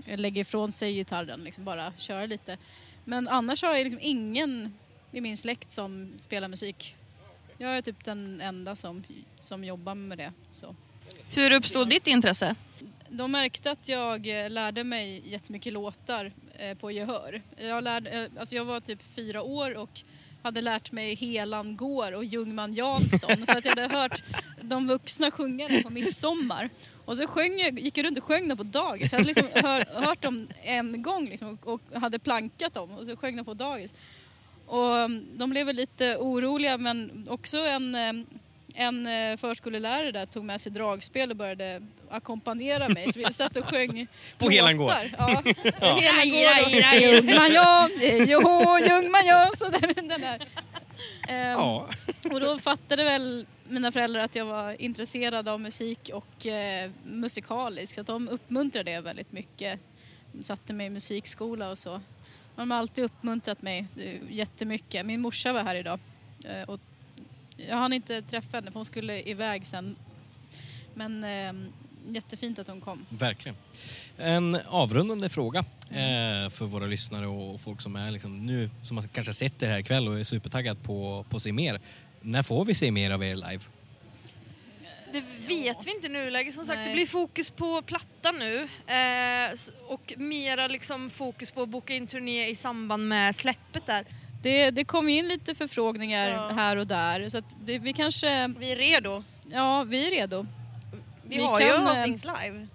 S8: lägger ifrån sig gitarren, liksom bara köra lite. Men annars har jag liksom ingen i min släkt som spelar musik. Jag är typ den enda som, som jobbar med det. Så.
S5: Hur uppstod ditt intresse?
S8: De märkte att jag lärde mig jättemycket låtar eh, på gehör. Jag, lärde, eh, alltså jag var typ fyra år och hade lärt mig Helan går och Ljungman Jansson för att jag hade hört de vuxna sjunga det på midsommar. Och så sjöng jag, gick jag runt och sjöng dem på dagis. Jag hade liksom hör, hört dem en gång liksom och, och hade plankat dem och så sjöng de på dagis. Och mm, de blev väl lite oroliga men också en, eh, en eh, förskolelärare där tog med sig dragspel och började ackompanjera mig. Så vi satt och sjöng
S1: På Helan går?
S8: Ja. ja. Helan går och Ljungman ja, joho, Ljungman ja. Så den, den där. Um, ja. Och då fattade väl mina föräldrar att jag var intresserad av musik och eh, musikalisk. Att de uppmuntrade det väldigt mycket. De satte mig i musikskola och så. De har alltid uppmuntrat mig eh, jättemycket. Min morsa var här idag. Eh, och jag hann inte träffa henne för hon skulle iväg sen. Men eh, jättefint att hon kom.
S1: Verkligen. En avrundande fråga eh, för våra lyssnare och folk som är liksom nu, som kanske har sett det här ikväll och är supertaggad på, på att se mer. När får vi se mer av er live?
S6: Det vet vi inte i nuläget. Som sagt, Nej. det blir fokus på plattan nu eh, och mera liksom fokus på att boka in turné i samband med släppet där.
S8: Det, det kom in lite förfrågningar ja. här och där så att det, vi kanske...
S7: Vi är redo.
S8: Ja, vi är redo.
S7: Vi, vi har kan, ju All Things Live.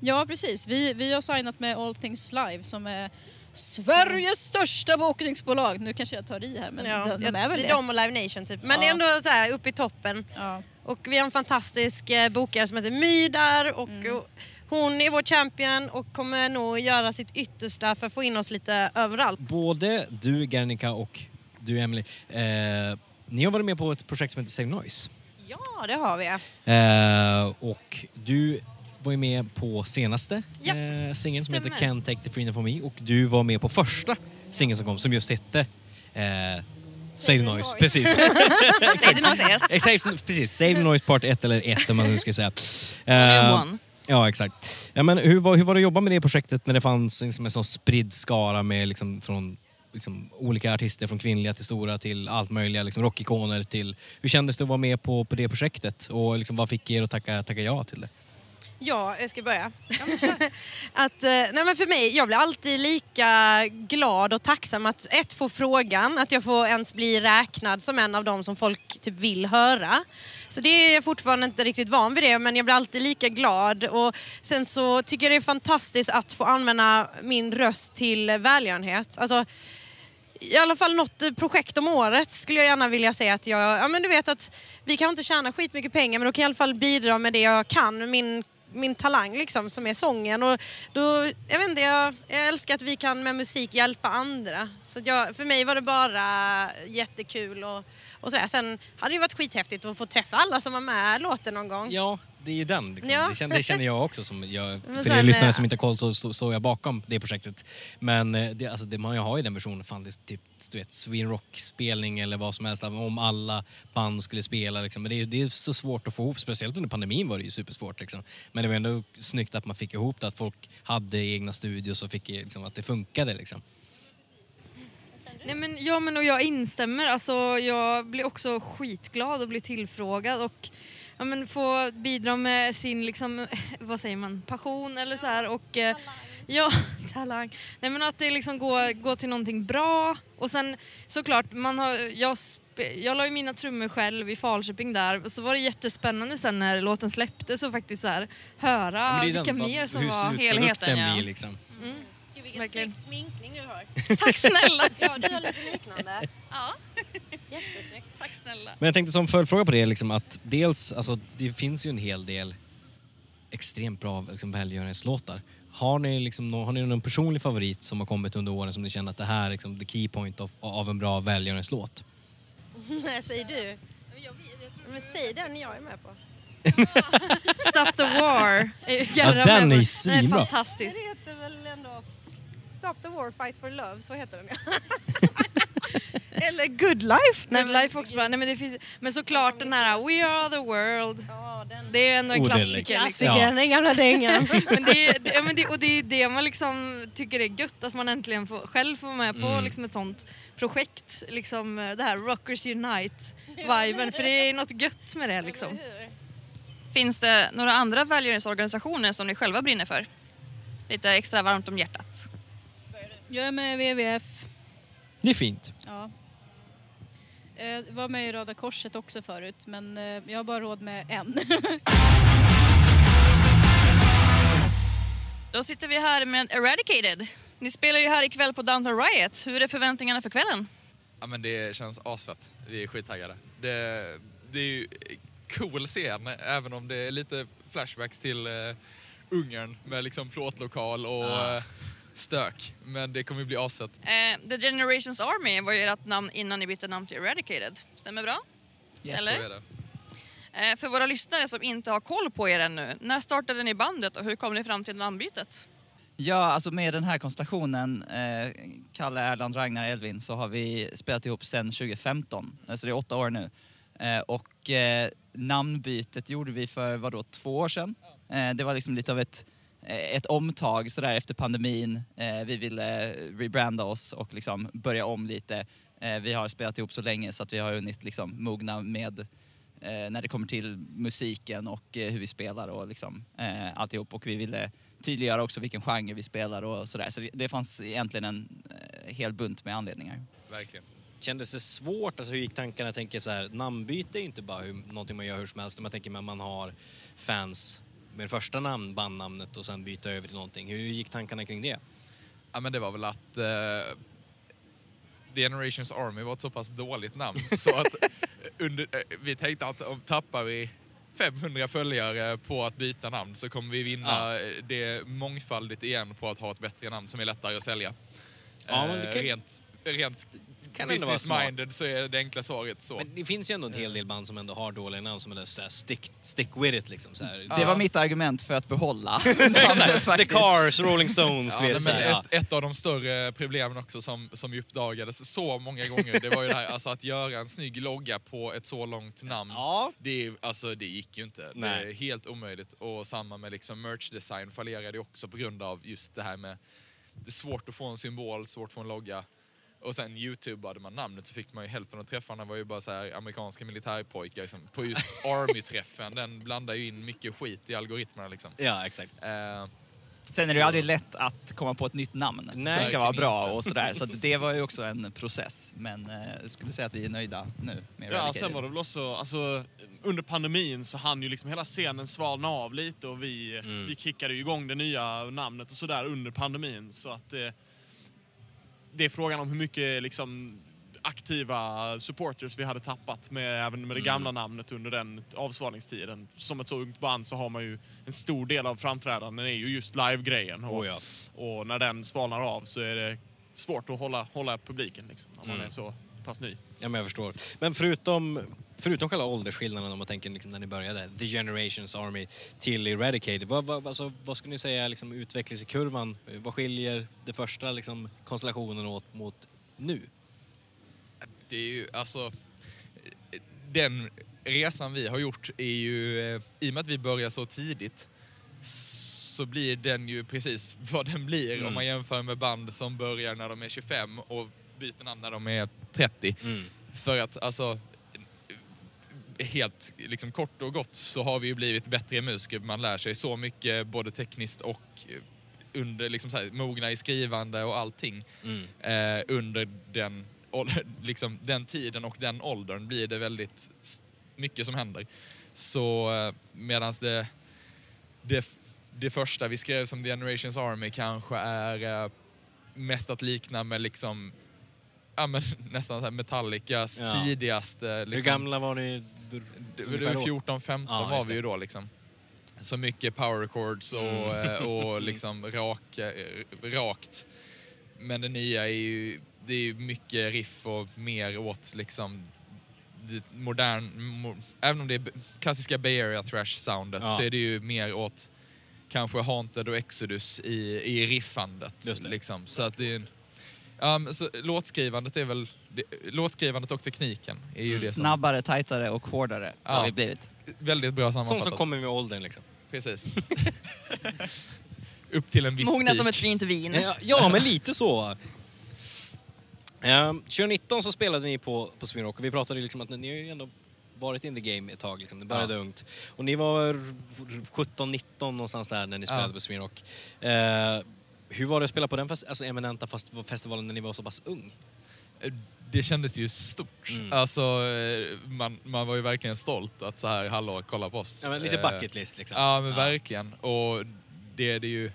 S8: Ja, precis. Vi, vi har signat med All Things Live som är Sveriges största bokningsbolag. Nu kanske jag tar i här men ja, de, de är väl det.
S7: Det är de och Live Nation typ. Men ja. det är ändå så här uppe i toppen. Ja. Och vi har en fantastisk eh, bokare som heter My där och, mm. hon är vår champion och kommer nog göra sitt yttersta för att få in oss lite överallt.
S1: Både du Gernika och du Emily, eh, ni har varit med på ett projekt som heter Save Noise.
S7: Ja, det har vi.
S1: Eh, och du var ju med på senaste ja, eh, singeln som heter Can't Take The Freedom From Me och du var med på första singeln som kom som just hette eh, Save the Noise, precis.
S5: Save the Noise 1.
S1: Save, precis, Save the Noise Part 1 eller 1 om man nu ska säga.
S5: Uh,
S1: ja, exakt. Ja, men hur, var, hur var det att jobba med det projektet när det fanns liksom en sån spridd skara med liksom, från liksom, olika artister, från kvinnliga till stora till allt möjliga, liksom, rockikoner till... Hur kändes det att vara med på, på det projektet och liksom, vad fick er att tacka, tacka ja till det?
S7: Ja, jag ska börja. att, eh, nej men för mig, jag blir alltid lika glad och tacksam att ett få frågan, att jag får ens bli räknad som en av dem som folk typ vill höra. Så det är jag fortfarande inte riktigt van vid det, men jag blir alltid lika glad. Och sen så tycker jag det är fantastiskt att få använda min röst till välgörenhet. Alltså, i alla fall något projekt om året skulle jag gärna vilja säga att jag, ja men du vet att vi kan inte tjäna skitmycket pengar men då kan jag i alla fall bidra med det jag kan, min min talang liksom, som är sången. Och då, jag, vet inte, jag, jag älskar att vi kan med musik hjälpa andra. Så jag, för mig var det bara jättekul. Och, och sådär. Sen hade det varit skithäftigt att få träffa alla som var med i låten någon gång.
S1: Ja, det är ju den. Liksom. Ja. Det, känner, det, känner, jag också. Som jag, för er lyssnare eh, som inte har koll så står så jag bakom det projektet. Men eh, det, alltså, det, man har ju den versionen, fan, det är typ du vet, Sweden Rock-spelning eller vad som helst, om alla band skulle spela. Liksom. Men det är, det är så svårt att få ihop, speciellt under pandemin var det ju supersvårt. Liksom. Men det var ändå snyggt att man fick ihop det, att folk hade egna studios och fick, liksom, att det funkade. Liksom.
S6: Nej, men, ja, men och jag instämmer. Alltså, jag blir också skitglad och blir tillfrågad. Och ja, men få bidra med sin liksom, vad säger man, passion eller så här. Och, eh, ja, talang. Nej, men att det liksom går, går till någonting bra. Och sen såklart, man har, jag, jag la ju mina trummor själv i Falköping där och så var det jättespännande sen när låten släpptes och faktiskt så här, höra ja, vilka den, mer som var
S1: helheten. Ja. Blir, liksom.
S7: Mm. Vilken snygg sminkning du har.
S5: Tack snälla!
S7: ja, du har lite liknande. ja. Jättesnyggt.
S5: Tack snälla.
S1: Men jag tänkte som följdfråga på det, liksom, att dels, alltså, det finns ju en hel del extremt bra liksom, välgörenhetslåtar. Har ni, liksom, har ni någon personlig favorit som har kommit under åren som ni känner att det här är liksom, the key point of, av en bra välgörenhetslåt?
S7: Nej, säger du? Men säg den jag är med på.
S6: Stop the war.
S1: Ja, den är svinbra.
S6: Den är fantastisk.
S7: Den heter väl ändå Stop the war, fight for love, så heter den Eller Good Life.
S6: Nej, Life också bra. Nej, men, det finns, men såklart den här We are the world. Det är ändå en
S1: Oh,
S6: klassiker. Liksom.
S7: Klassikern, den gamla dängan.
S6: men det, är- det, ja, men det, och det är det man liksom tycker är gött, att man äntligen får, själv får vara med på
S1: Mm.
S6: liksom ett sånt projekt. Liksom, eh, det här Rockers Unite-viben, för det är något gött med det. Liksom.
S5: Finns det några andra välgörenhetsorganisationer som ni själva brinner för? Lite extra varmt om hjärtat.
S8: Jag är med i WWF.
S1: Det är fint.
S8: Ja. Jag var med i Röda Korset också förut men eh, jag har bara råd med en.
S5: Då sitter vi här med Eradicated. Ni spelar ju här ikväll på Downtown Riot. Hur är förväntningarna för kvällen?
S9: Ja men det känns asfett. Vi är skittaggade. Det, det är ju cool scen, även om det är lite flashbacks till eh, Ungern med liksom plåtlokal och
S1: Ja.
S9: Stök. Men det kommer ju bli asfett.
S5: Eh, The Generations Army var ju ert namn innan ni bytte namn till Eradicated. Stämmer bra?
S9: Yes.
S5: Eller?
S9: Så är det.
S5: Eh, för våra lyssnare som inte har koll på er ännu, när startade ni bandet och hur kom ni fram till namnbytet?
S10: Ja, alltså med den här konstellationen, eh, Kalle, Erland, Ragnar, Edvin, så har vi spelat ihop sedan 2015. Alltså det är åtta år nu. Eh, och eh, namnbytet gjorde vi för, vadå, två år sedan? Eh, det var liksom lite av ett, eh, ett omtag sådär efter pandemin. Eh, vi ville rebranda oss och liksom börja om lite. Eh, vi har spelat ihop så länge så att vi har hunnit liksom mogna med eh, när det kommer till musiken och eh, hur vi spelar och liksom, eh, alltihop. Och vi ville tydliggöra också vilken genre vi spelar och sådär. Så det, det fanns egentligen en eh, hel bunt med anledningar.
S9: Verkligen.
S1: Kändes det svårt? Alltså, hur gick tankarna? Jag tänker så här, namnbyte är inte bara hur, någonting man gör hur som helst. Man tänker att man har fans med det första namn, bandnamnet och sen byta över till någonting. Hur gick tankarna kring det?
S9: Ja men det var väl att eh, The Generations Army var ett så pass dåligt namn så att under, eh, vi tänkte att om tappar vi 500 följare på att byta namn så kommer vi vinna eh, det mångfaldigt igen på att ha ett bättre namn som är lättare att sälja.
S1: Ja,
S9: Eh, Rent, rent
S1: kan ändå vara
S9: business-minded så är det enkla svaret så.
S1: Men det finns ju ändå en hel del band som ändå har dåliga namn som är så här stick, stick with it liksom. Så här.
S10: Det var mitt argument för att behålla
S1: The
S10: namnet.
S1: Cars, Rolling Stones,
S9: Ja,
S1: vet.
S9: men
S1: så här.
S9: ett, ett av de större problemen också som, som uppdagades så många gånger, det var ju det här alltså att göra en snygg logga på ett så långt namn. Det, är ju- alltså, det gick ju inte. Det
S1: Nej.
S9: är helt omöjligt. Och samma med liksom merch design fallerade ju också på grund av just det här med det är svårt att få en symbol, svårt att få en logga. Och sen youtubade man namnet så fick man ju hälften av träffarna var ju bara så här amerikanska militärpojkar liksom, på just Army-träffen. Den blandar ju in mycket skit i algoritmerna liksom.
S1: Ja, exakt.
S9: Eh,
S10: Sen är det ju aldrig lätt att komma på ett nytt namn
S1: Nej,
S10: som ska vara bra
S9: inte.
S10: och sådär. Så att det var ju också en process. Men eh, jag skulle säga att vi är nöjda nu med
S11: Ja, sen var det väl också, alltså, under pandemin så hann ju liksom hela scenen svalna av lite och vi,
S1: Mm.
S11: vi kickade ju igång det nya namnet och sådär under pandemin. Så att eh, det är frågan om hur mycket liksom aktiva supporters vi hade tappat med, även med det
S1: Mm.
S11: gamla namnet under den avsvalningstiden. Som ett så ungt band så har man ju en stor del av framträdanden är ju just live-grejen. Och,
S1: Oh, ja.
S11: och när den svalnar av så är det svårt att hålla, hålla publiken liksom, när man
S1: Mm.
S11: är så pass ny.
S1: Ja, men jag förstår. Men förutom, förutom själva åldersskillnaden om man tänker liksom när ni började, The Generations Army till Eradicated, vad, vad, alltså, vad skulle ni säga liksom, utvecklingskurvan? Vad skiljer det första liksom, konstellationen åt mot nu?
S9: det är ju alltså den resan vi har gjort är ju, eh, i och med att vi börjar så tidigt så blir den ju precis vad den blir
S1: Mm.
S9: om man jämför med band som börjar när de är 25 och byter namn när de är 30.
S1: Mm.
S9: För att alltså helt liksom kort och gott så har vi ju blivit bättre musiker. Man lär sig så mycket både tekniskt och eh, under liksom så här, mogna i skrivande och allting.
S1: Mm.
S9: Eh, under den, liksom, den tiden och den åldern blir det väldigt mycket som händer. Så eh, medans det, det, det första vi skrev som The Generations Army kanske är eh, mest att likna med liksom ja, men, nästan så här Metallicas
S1: Ja.
S9: tidigaste... Liksom,
S1: Hur gamla var ni?
S9: det
S1: ungefär
S9: var
S1: då?
S9: 14-15
S1: Ja,
S9: var vi ju då liksom. Så mycket power chords och,
S1: Mm.
S9: eh, och liksom rak, eh, rakt. Men det nya är ju, det är mycket riff och mer åt liksom modern, mo, även om det är klassiska Bay Area thrash soundet
S1: Ja.
S9: så är det ju mer åt kanske Haunted och Exodus i, i riffandet. Liksom. Så att det är en, Ja, men så låtskrivandet är väl... Det, låtskrivandet och tekniken är ju det som...
S10: Snabbare, tajtare och hårdare
S9: Ja.
S10: har vi blivit.
S9: Väldigt bra sammanfattat.
S1: Sånt som kommer med åldern liksom.
S9: Precis. Upp till en viss
S5: Mogna som ett fint vin.
S1: Ja, ja, men lite så. Um, 2019 så spelade ni på, på Sweden Rock och vi pratade liksom att ni har ju ändå varit in the game ett tag. Liksom. Det började
S9: Ja.
S1: ungt. Och ni var 17-19 någonstans där när ni spelade
S9: Ja.
S1: på Sweden Rock. Hur var det att spela på den fest- alltså, eminenta fest- festivalen när ni var så pass ung?
S9: Det kändes ju stort.
S1: Mm.
S9: Alltså, eh, man, man var ju verkligen stolt att så här, hallå, kolla på oss.
S1: Ja, men lite
S9: Eh,
S1: bucket list, liksom.
S9: Ja, men
S1: Ja.
S9: verkligen. Och det är det ju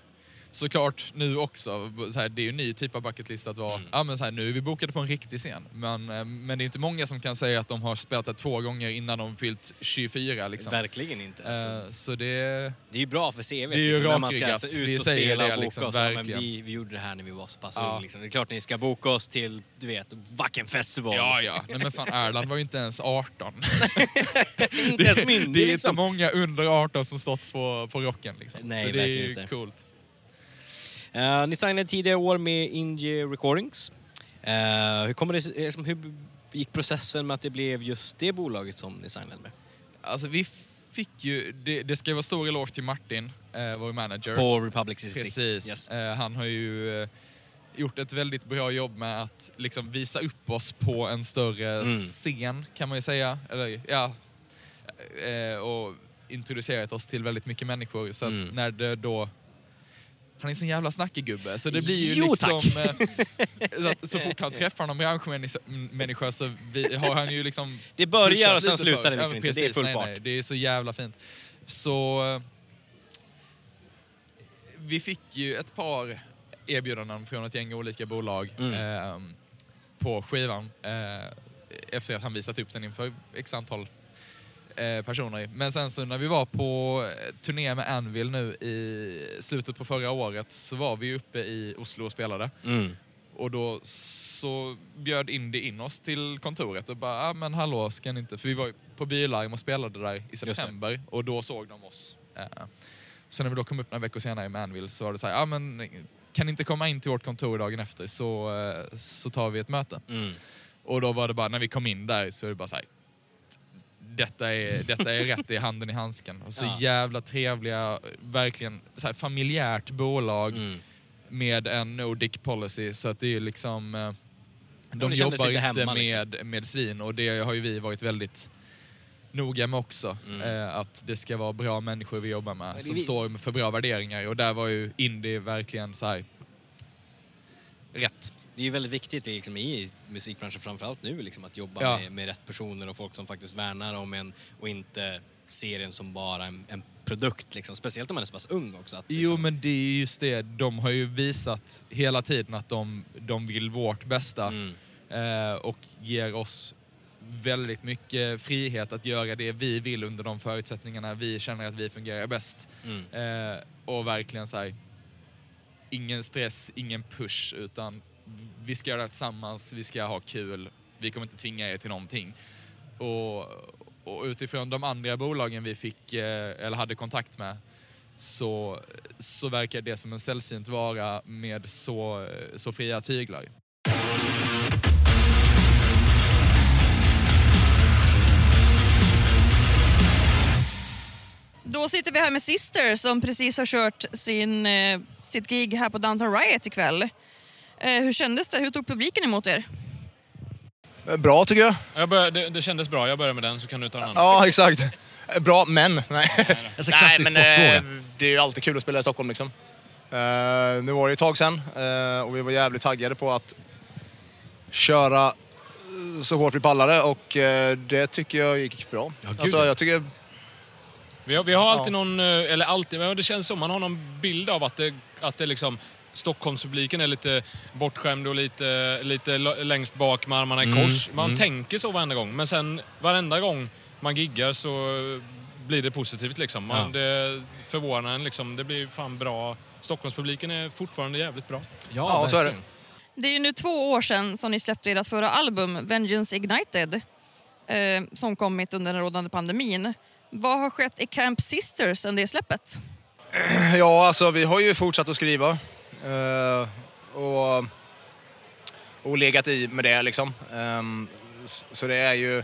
S9: såklart nu också. Så här, det är ju en ny typ av bucket list att vara,
S1: Mm.
S9: ja men så här, nu är vi bokade på en riktig scen. Men, eh, men det är inte många som kan säga att de har spelat det två gånger innan de fyllt 24 liksom.
S1: Verkligen inte. Alltså.
S9: Eh, så det...
S1: Det är ju bra för CV
S9: Det är ju
S1: liksom, när man ska alltså, ut och spela
S9: det,
S1: och boka
S9: liksom,
S1: oss. Ja, men vi, vi gjorde det här när vi var så pass
S9: Ja.
S1: ung. Liksom. Det är klart ni ska boka oss till, du vet, Wacken festival.
S9: Ja, ja. Nej, men fan, Erland var ju inte ens 18.
S1: inte ens myndig
S9: Det är inte
S1: liksom.
S9: många under 18 som stått på, på rocken. Liksom.
S1: Nej,
S9: så det är ju
S1: inte.
S9: coolt.
S1: Eh, ni signade tidigare år med Indie Recordings. Eh, hur, kommer det, liksom, hur gick processen med att det blev just det bolaget som ni signade med?
S9: Alltså vi fick ju, det, det ska vara stor eloge till Martin, eh, vår manager.
S1: På Republic City.
S9: Precis.
S1: Yes.
S9: Eh, han har ju eh, gjort ett väldigt bra jobb med att liksom visa upp oss på en större
S1: Mm.
S9: scen kan man ju säga. Eller, ja, eh, och introducerat oss till väldigt mycket människor. Så att
S1: Mm.
S9: när det då han är så jävla snackig gubbe, så det blir ju
S1: Jo,
S9: liksom... eh, så, så fort han träffar någon branschmänniska så vi, har han ju liksom...
S1: Det börjar och sen slutar det liksom inte. Det är full
S9: nej,
S1: fart.
S9: Nej, det är så jävla fint. Så... eh, Vi fick ju ett par erbjudanden från ett gäng olika bolag
S1: Mm.
S9: eh, på skivan eh, efter att han visat upp den inför x antal eh, personer. Men sen så när vi var på eh, turné med Anvil nu i slutet på förra året så var vi uppe i Oslo och spelade.
S1: Mm.
S9: Och då så bjöd Indy in oss till kontoret och bara, ah, men hallå, ska ni inte... För vi var på Bylarm och spelade där i september och då såg de oss. Eh, Så när vi då kom upp några veckor senare med Anvil så var det så här, ah, men kan ni inte komma in till vårt kontor dagen efter så, eh, så tar vi ett möte.
S1: Mm.
S9: Och då var det bara, när vi kom in där så är det bara så här, detta är, detta är rätt, det är handen i handsken. Och så
S1: Ja.
S9: jävla trevliga, verkligen så här, familjärt bolag
S1: Mm.
S9: med en no dick policy så att det är liksom eh, de jobbar inte
S1: hemma,
S9: med,
S1: liksom.
S9: med svin och det har ju vi varit väldigt noga med också.
S1: Mm.
S9: Eh, att det ska vara bra människor vi jobbar med som
S1: vi-
S9: står för bra värderingar och där var ju Indie verkligen så här rätt.
S1: Det är ju väldigt viktigt liksom, i musikbranschen framförallt nu liksom, att jobba
S9: Ja.
S1: med, med rätt personer och folk som faktiskt värnar om en och inte ser en som bara en, en produkt. Liksom. Speciellt om man är så pass ung också. Att,
S9: Jo
S1: liksom,
S9: men det är just det, de har ju visat hela tiden att de, de vill vårt bästa
S1: mm.
S9: eh, och ger oss väldigt mycket frihet att göra det vi vill under de förutsättningarna vi känner att vi fungerar bäst.
S1: Mm.
S9: Eh, och verkligen så här, ingen stress, ingen push utan vi ska göra det tillsammans, vi ska ha kul, vi kommer inte tvinga er till någonting. Och, och utifrån de andra bolagen vi fick, eh, eller hade kontakt med så, så verkar det som en sällsynt vara med så, eh, så fria tyglar.
S5: Då sitter vi här med Sister som precis har kört sin, eh, sitt gig här på Downtown Riot ikväll. Eh, hur kändes det? Hur tog publiken emot er?
S12: Eh, Bra tycker jag.
S13: Jag börjar, det, det kändes bra, jag börjar med den så kan du ta den andra.
S12: Ja, exakt. Eh, Bra, men. Nej,
S13: Alltså, klassisk
S12: men eh,
S13: sportfråga.
S12: det är ju alltid kul att spela i Stockholm liksom. Eh, nu var det ett tag sedan eh, och vi var jävligt taggade på att köra så hårt vi pallade och eh, det tycker jag gick bra.
S13: gud,
S12: alltså,
S13: ja.
S12: jag tycker...
S13: Vi har, vi har alltid
S12: Ja.
S13: någon, eller alltid, men det känns som man har någon bild av att det, att det liksom Stockholmspubliken är lite bortskämd och lite, lite längst bak med armarna i
S1: Mm,
S13: kors. Man
S1: mm.
S13: tänker så varenda gång, men sen varenda gång man giggar så blir det positivt liksom. Man,
S1: Ja.
S13: Det förvånar en liksom. Det blir fan bra. Stockholmspubliken är fortfarande jävligt bra.
S12: Ja, så är det.
S5: Det är ju nu två år sedan som ni släppte ert förra album, Vengeance Ignited, eh, som kom mitt under den rådande pandemin. Vad har skett i Camp Sisters sedan det släppet?
S12: Ja, alltså vi har ju fortsatt att skriva. Eh, och och legat i med det liksom. Ehm, så det är ju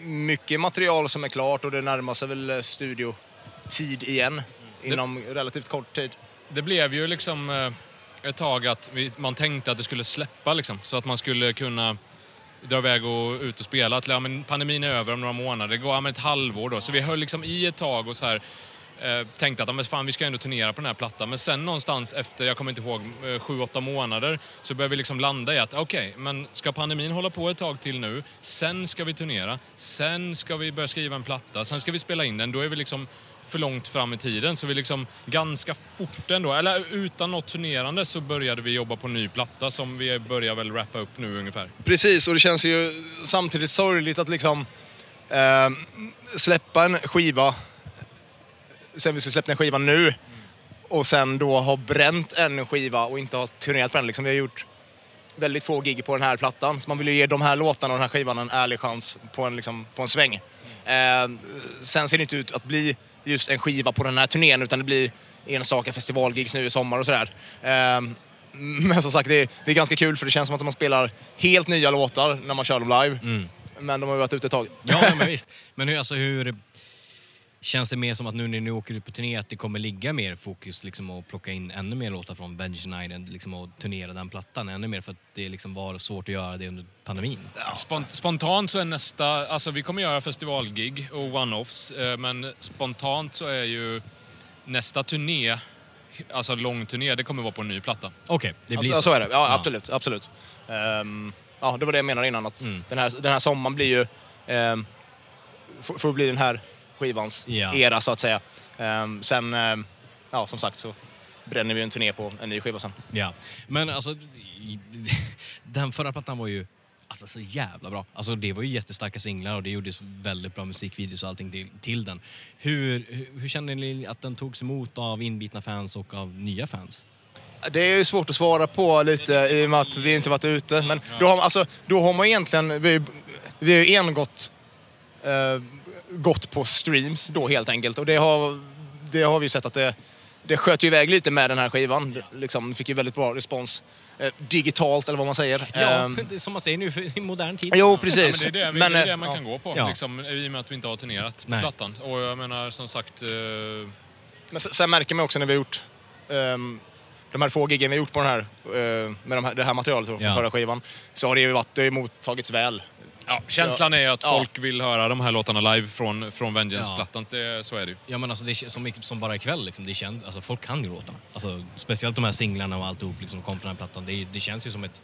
S12: mycket material som är klart och det närmar sig väl studiotid igen inom relativt kort tid.
S13: Det blev ju liksom eh, ett tag att man tänkte att det skulle släppa liksom, så att man skulle kunna dra iväg och ut och spela. Att, ja, men pandemin är över om några månader, det går ja, men ett halvår då. Så vi höll liksom i ett tag och så här, eh, tänkte att ja, men fan, vi ska ändå turnera på den här plattan. Men sen någonstans efter, jag kommer inte ihåg, eh, sju, åtta månader så började vi liksom landa i att okej, men ska pandemin hålla på ett tag till nu, sen ska vi turnera, sen ska vi börja skriva en platta, sen ska vi spela in den. Då är vi liksom för långt fram i tiden. Så vi liksom ganska fort ändå, eller utan något turnerande så började vi jobba på en ny platta som vi börjar väl rappa upp nu ungefär.
S12: Precis, och det känns ju samtidigt sorgligt att liksom eh, släppa en skiva, sen vi ska släppa den skivan nu, och sen då ha bränt en skiva och inte ha turnerat på den. Liksom, vi har gjort väldigt få gig på den här plattan, så man vill ju ge de här låtarna och den här skivan en ärlig chans på en, liksom, på en sväng. Eh, sen ser det inte ut att bli just en skiva på den här turnén, utan det blir enstaka festivalgigs nu i sommar och sådär. Eh, men som sagt, det är, det är ganska kul för det känns som att man spelar helt nya låtar när man kör dem live. Men de har ju varit ute ett tag.
S1: Ja, men visst. Men hur, alltså, hur känns det mer som att nu när ni åker ut på turné att det kommer ligga mer fokus liksom, och plocka in ännu mer låtar från Vengeance Island liksom, och turnera den plattan ännu mer för att det liksom var svårt att göra det under pandemin?
S13: Spon- Spontant så är nästa, alltså vi kommer göra festivalgig och one-offs, eh, men spontant så är ju nästa turné, alltså lång turné, det kommer vara på en ny platta.
S1: Okej,
S12: det blir så. så är det. Ja, absolut. absolut. Ehm, ja, det var det jag menade innan. Att den, här, den här sommaren blir ju... Um, får, får bli den här skivans
S1: Ja.
S12: era, så att säga. Ehm, sen, ehm, ja, som sagt, så bränner vi en turné på en ny skiva sen.
S1: Ja, men alltså den förra plattan var ju alltså, så jävla bra. Alltså, det var ju jättestarka singlar och det gjordes väldigt bra musikvideos och allting till, till den. Hur, hur, hur känner ni att den togs emot av inbitna fans och av nya fans?
S12: Det är ju svårt att svara på lite i och med att vi inte varit ute. Men då har, alltså, då har man egentligen... Vi, vi har ju engått eh, gått på streams då helt enkelt. Och det har, det har vi sett att det, det sköt ju iväg lite med den här skivan. Liksom, fick ju väldigt bra respons eh, digitalt eller vad man säger.
S1: Ja,
S12: Ehm,
S1: som man säger nu för, i modern tid.
S12: Jo, precis.
S13: Ja, men det är det,
S12: Men,
S13: det, är
S12: eh,
S13: det man
S12: ja.
S13: kan gå på,
S12: Ja.
S13: liksom, i och med att vi inte har turnerat på
S12: Nej.
S13: plattan. Och jag menar som sagt... eh,
S12: Men sen, märker man också när vi har gjort ehm, de här få giggen vi har gjort på den här, eh, med de här, det här materialet från
S13: Ja.
S12: förra skivan så har det ju varit, det har mottagits väl.
S13: Ja, känslan är att
S12: Ja.
S13: folk vill höra de här låtarna live från, från Vengeance-plattan. Det, så är det ju.
S1: Ja men alltså det är som, som bara ikväll liksom, det känns, alltså folk kan ju låtarna. Alltså, speciellt de här singlarna och alltihop liksom, kom från den här plattan. Det, det känns ju som ett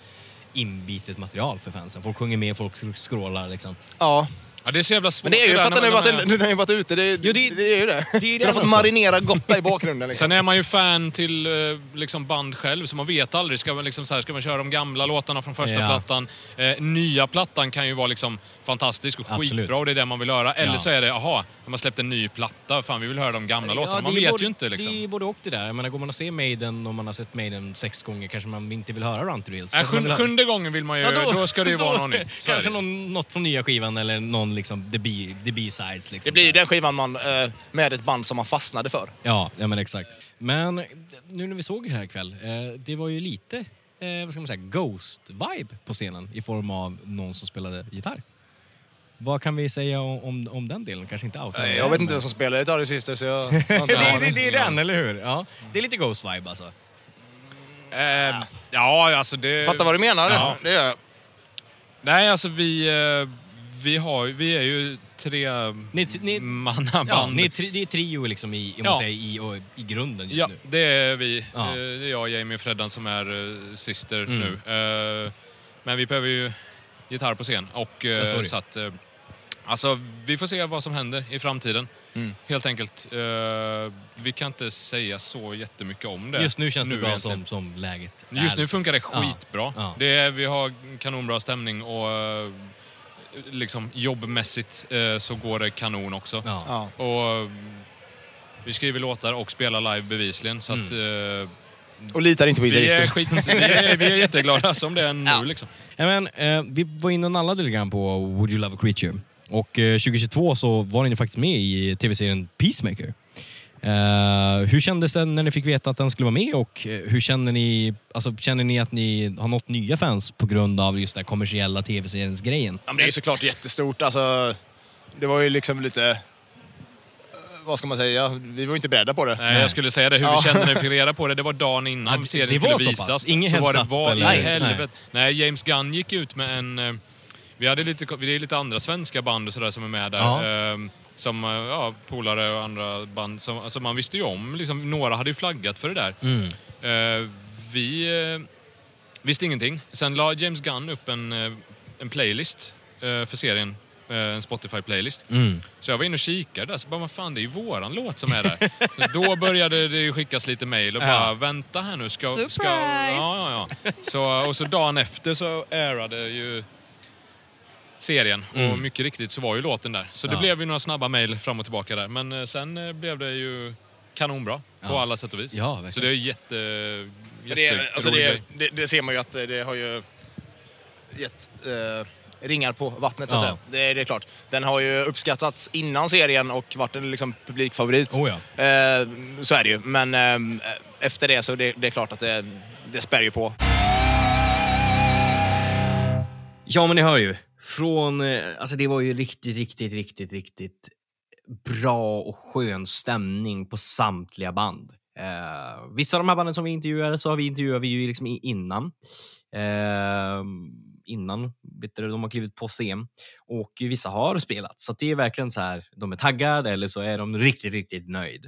S1: inbitet material för fansen. Folk sjunger med, folk skrålar liksom.
S12: Ja.
S13: Ja, det är så jävla svårt
S12: Men det är ju för att den har ju varit,
S13: när-
S12: den, har varit ute. Det, det, det är ju det. den har fått marinera gott där i bakgrunden. Liksom.
S13: Sen är man ju fan till eh, liksom band själv, så man vet aldrig. Ska man, liksom så här, ska man köra de gamla låtarna från första
S1: Ja.
S13: plattan? Eh, nya plattan kan ju vara liksom fantastisk och
S1: Absolut.
S13: skitbra och det är det man vill höra. Eller
S1: Ja.
S13: så är det, jaha, de har släppt en ny platta, fan vi vill höra de gamla låtarna.
S1: Ja,
S13: Man
S1: det är
S13: vet
S1: både,
S13: ju inte liksom.
S1: Det är både och det där. Jag menar, går man och ser Maiden och man har sett Maiden sex gånger kanske man inte vill höra Run to Reels. Man vill
S13: sjunde, sjunde gången vill man ju,
S1: Ja,
S13: då, ska det ju vara något nytt. Är
S1: Kanske
S13: det.
S1: någon, något från nya skivan eller någon liksom the B- the B-sides. Liksom.
S12: Det blir ju den skivan man, eh, med ett band som man fastnade för.
S1: Ja, ja men exakt. Men nu när vi såg det här ikväll, eh, det var ju lite, eh, vad ska man säga, Ghost-vibe på scenen i form av någon som spelade gitarr. Vad kan vi säga om, om, om den delen? Kanske inte outa
S12: Nej, Jag vet inte vem som spelar gitarr i Sister så jag
S1: det, det, det är den, eller hur? Ja. Det är lite Ghost-vibe alltså.
S13: Eh, ja, alltså det...
S12: Fattar vad du menar,
S13: Ja.
S12: det gör jag.
S13: Nej, alltså vi, eh, vi, har, vi är ju tre
S1: ni, ni,
S13: mannaband.
S1: Ja, ni är, ni är trio liksom i,
S13: Ja.
S1: säger, i, och, i grunden just
S13: Ja,
S1: nu.
S13: det är vi.
S1: Ja.
S13: Eh, Det är jag, Jamie och Freddan som är uh, sister
S1: Mm.
S13: nu. Eh, men vi behöver ju gitarr på scen. Och, eh,
S1: Ja,
S13: så att, eh, alltså, vi får se vad som händer i framtiden.
S1: Mm.
S13: Helt enkelt. Eh, vi kan inte säga så jättemycket om det.
S1: Just nu känns det bra
S13: egentligen.
S1: som, som läget
S13: Just
S1: är.
S13: nu funkar det
S1: Ja.
S13: skitbra.
S1: Ja.
S13: Det är, vi har kanonbra stämning och liksom jobbmässigt eh, så går det kanon också.
S12: Ja.
S13: Och eh, vi skriver låtar och spelar live bevisligen så att...
S1: Mm.
S13: eh,
S12: Och litar inte på
S13: vi är,
S12: gitarristen.
S13: skit, vi, är, vi är jätteglada som det är nu liksom.
S1: Ja, men, eh, vi var inne och nallade lite grann på Would You Love a Creature. Och eh, 2022 så var ni faktiskt med i tv-serien Peacemaker. Eh, hur kändes det när ni fick veta att den skulle vara med och eh, hur känner ni, alltså, känner ni att ni har nått nya fans på grund av just den kommersiella tv-seriens grejen?
S12: Ja, men det är såklart jättestort. Alltså, det var ju liksom lite... eh, Vad ska man säga? Vi var inte beredda på det.
S13: Nej, jag skulle säga det. Hur
S12: Ja.
S13: vi kände när vi fick reda på det, det var dagen innan
S1: Ja, det-
S13: serien
S1: det var
S13: skulle
S1: så pass?
S13: visas.
S1: Ingen
S13: så var det var
S1: eller?
S13: i helvete. Nej. James Gunn gick ut med en... Vi hade lite, det är lite andra svenska band och sådär som är med där.
S1: Ja.
S13: Som eh, ja, polare och andra band. Som, alltså man visste ju om, liksom, några hade ju flaggat för det där.
S1: Mm.
S13: Eh, vi eh, visste ingenting. Sen la James Gunn upp en, eh, en playlist eh, för serien. eh, En Spotify-playlist.
S1: Mm.
S13: Så jag var inne och kikade där, så bara, vad fan, det är ju våran låt som är där. Då började det skickas lite mejl och
S1: Ja.
S13: bara, vänta här nu, ska... ska
S6: Surprise!
S13: ja, ja, ja. Så, och så dagen efter så airade ju serien
S1: Mm.
S13: och mycket riktigt så var ju låten där. Så det
S1: Ja.
S13: blev ju några snabba mejl fram och tillbaka där. Men eh, sen eh, blev det ju kanonbra på
S1: Ja.
S13: alla sätt och vis.
S1: Ja, verkligen.
S13: så det är jätte,
S12: Men det, är- alltså det, det, det ser man ju att det har ju gett eh, ringar på vattnet så att
S1: Ja.
S12: säga. Det, det är klart. Den har ju uppskattats innan serien och varit en liksom, publikfavorit.
S1: Oh ja.
S12: eh, så är det ju. Men eh, efter det så det, det är klart att det, det spär ju på.
S1: Ja, men ni hör ju. Från, eh, alltså det var ju riktigt, riktigt, riktigt, riktigt bra och skön stämning på samtliga band. Eh, vissa av de här banden som vi intervjuade så har vi intervjuat vi ju liksom innan. Eh, innan vet du, de har klivit på scen. Och vissa har spelat. Så det är verkligen så här, de är taggade eller så är de riktigt, riktigt nöjd.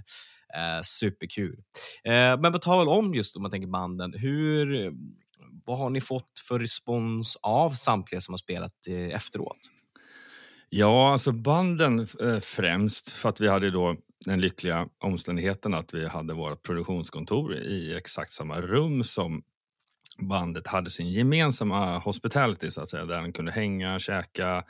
S1: Eh, superkul. Eh, men på tal om just om man tänker banden, hur, vad har ni fått för respons av samtliga som har spelat eh, efteråt?
S2: Ja, alltså banden eh, främst för att vi hade då den lyckliga omständigheten att vi hade vårt produktionskontor i exakt samma rum som bandet hade sin gemensamma hospitality så att säga, där de kunde hänga, käka,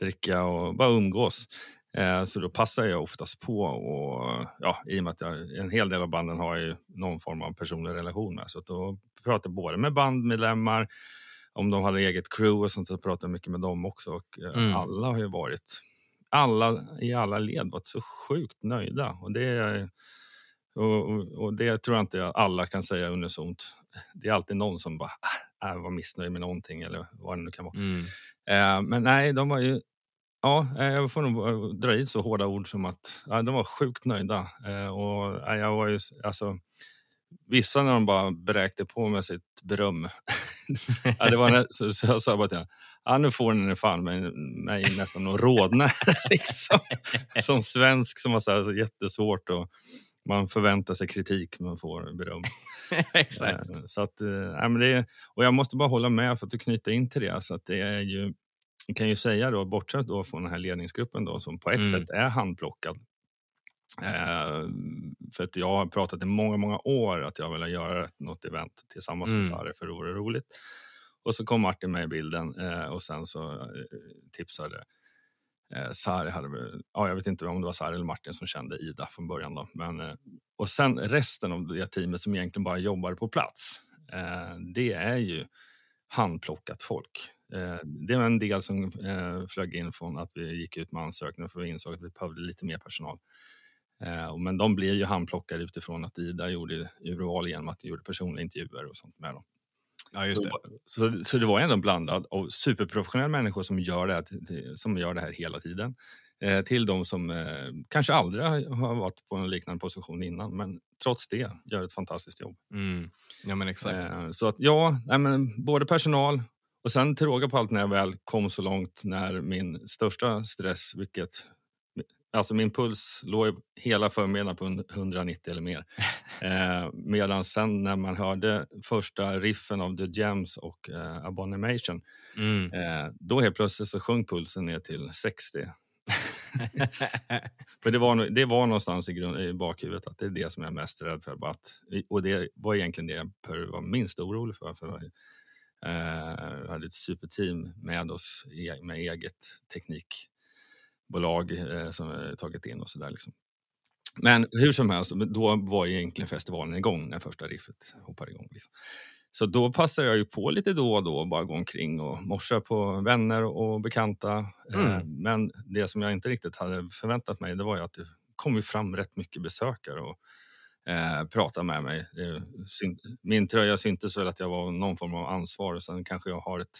S2: dricka och bara umgås. Eh, Så då passar jag oftast på och ja, i och med att jag, en hel del av banden har jag ju någon form av personlig relation med. Så då pratar jag både med bandmedlemmar, om de hade eget crew och sånt, så pratar jag mycket med dem också. Och eh,
S1: Mm.
S2: alla har ju varit, alla i alla led varit så sjukt nöjda. Och det, och, och, och det tror jag inte alla kan säga unisont. Det är alltid någon som bara äh, var missnöjd med någonting eller vad det nu kan vara.
S1: Mm.
S2: Eh, men nej, de var ju... Ja, eh, jag får nog eh, dra i så hårda ord som att ja, de var sjukt nöjda. Eh, och ja, jag var ju, alltså, vissa när de bara bräkte på med sitt beröm. ja, det var så, så jag sa bara till ja, nu får ni fan mig, mig nästan att rodna. liksom. Som svensk som var så, här, så jättesvårt och man förväntar sig kritik men får beröm.
S1: Exakt.
S2: Så att, nej, men det och jag måste bara hålla med för att knyta in till det. Så att det är ju, jag kan ju säga då, bortsett då från den här ledningsgruppen då, som på ett
S1: Mm.
S2: sätt är handplockad. Eh, för att jag har pratat i många, många år att jag vill göra något event tillsammans med
S1: Mm.
S2: Sari för det vore roligt. Och så kom Martin med i bilden eh, och sen så eh, tipsade eh, Sari, hade, ja, jag vet inte om det var Sari eller Martin som kände Ida från början. Då, men, eh, och sen resten av det teamet som egentligen bara jobbar på plats, eh, det är ju handplockat folk. Eh, det var en del som eh, flög in från att vi gick ut med ansökningar för vi insåg att vi behövde lite mer personal. Eh, men de blev ju handplockade utifrån att Ida gjorde urval genom att de gjorde personliga intervjuer och sånt med dem.
S1: Ja, just det.
S2: Så, så, så det var ändå en blandad av superprofessionella människor som gör det här, som gör det här hela tiden. Till de som kanske aldrig har varit på en liknande position innan men trots det gör ett fantastiskt jobb.
S1: Mm. Ja, men exakt.
S2: Så att ja, nej, men både personal och sen till råga på allt när jag väl kom så långt när min största stress, vilket Alltså min puls låg hela förmiddagen på 190 eller mer. Eh, medan sen när man hörde första riffen av The Gems och eh, Abomination,
S1: Mm.
S2: eh, då helt plötsligt så sjönk pulsen ner till 60. för det var, det var någonstans i, grund, i bakhuvudet att det är det som jag är mest rädd för. Att, och det var egentligen det jag vara minst orolig för. för vi hade ett superteam med oss e- med eget teknikbolag eh, som vi tagit in och sådär. Liksom. Men hur som helst, då var ju egentligen festivalen igång när första riffet hoppade igång. Liksom. Så då passade jag ju på lite då och då och bara gå omkring och morsa på vänner och bekanta.
S1: Mm.
S2: Eh, Men det som jag inte riktigt hade förväntat mig det var ju att det kom fram rätt mycket besökare och eh, pratade med mig. Min tröja syntes väl att jag var någon form av ansvar och sen kanske jag har ett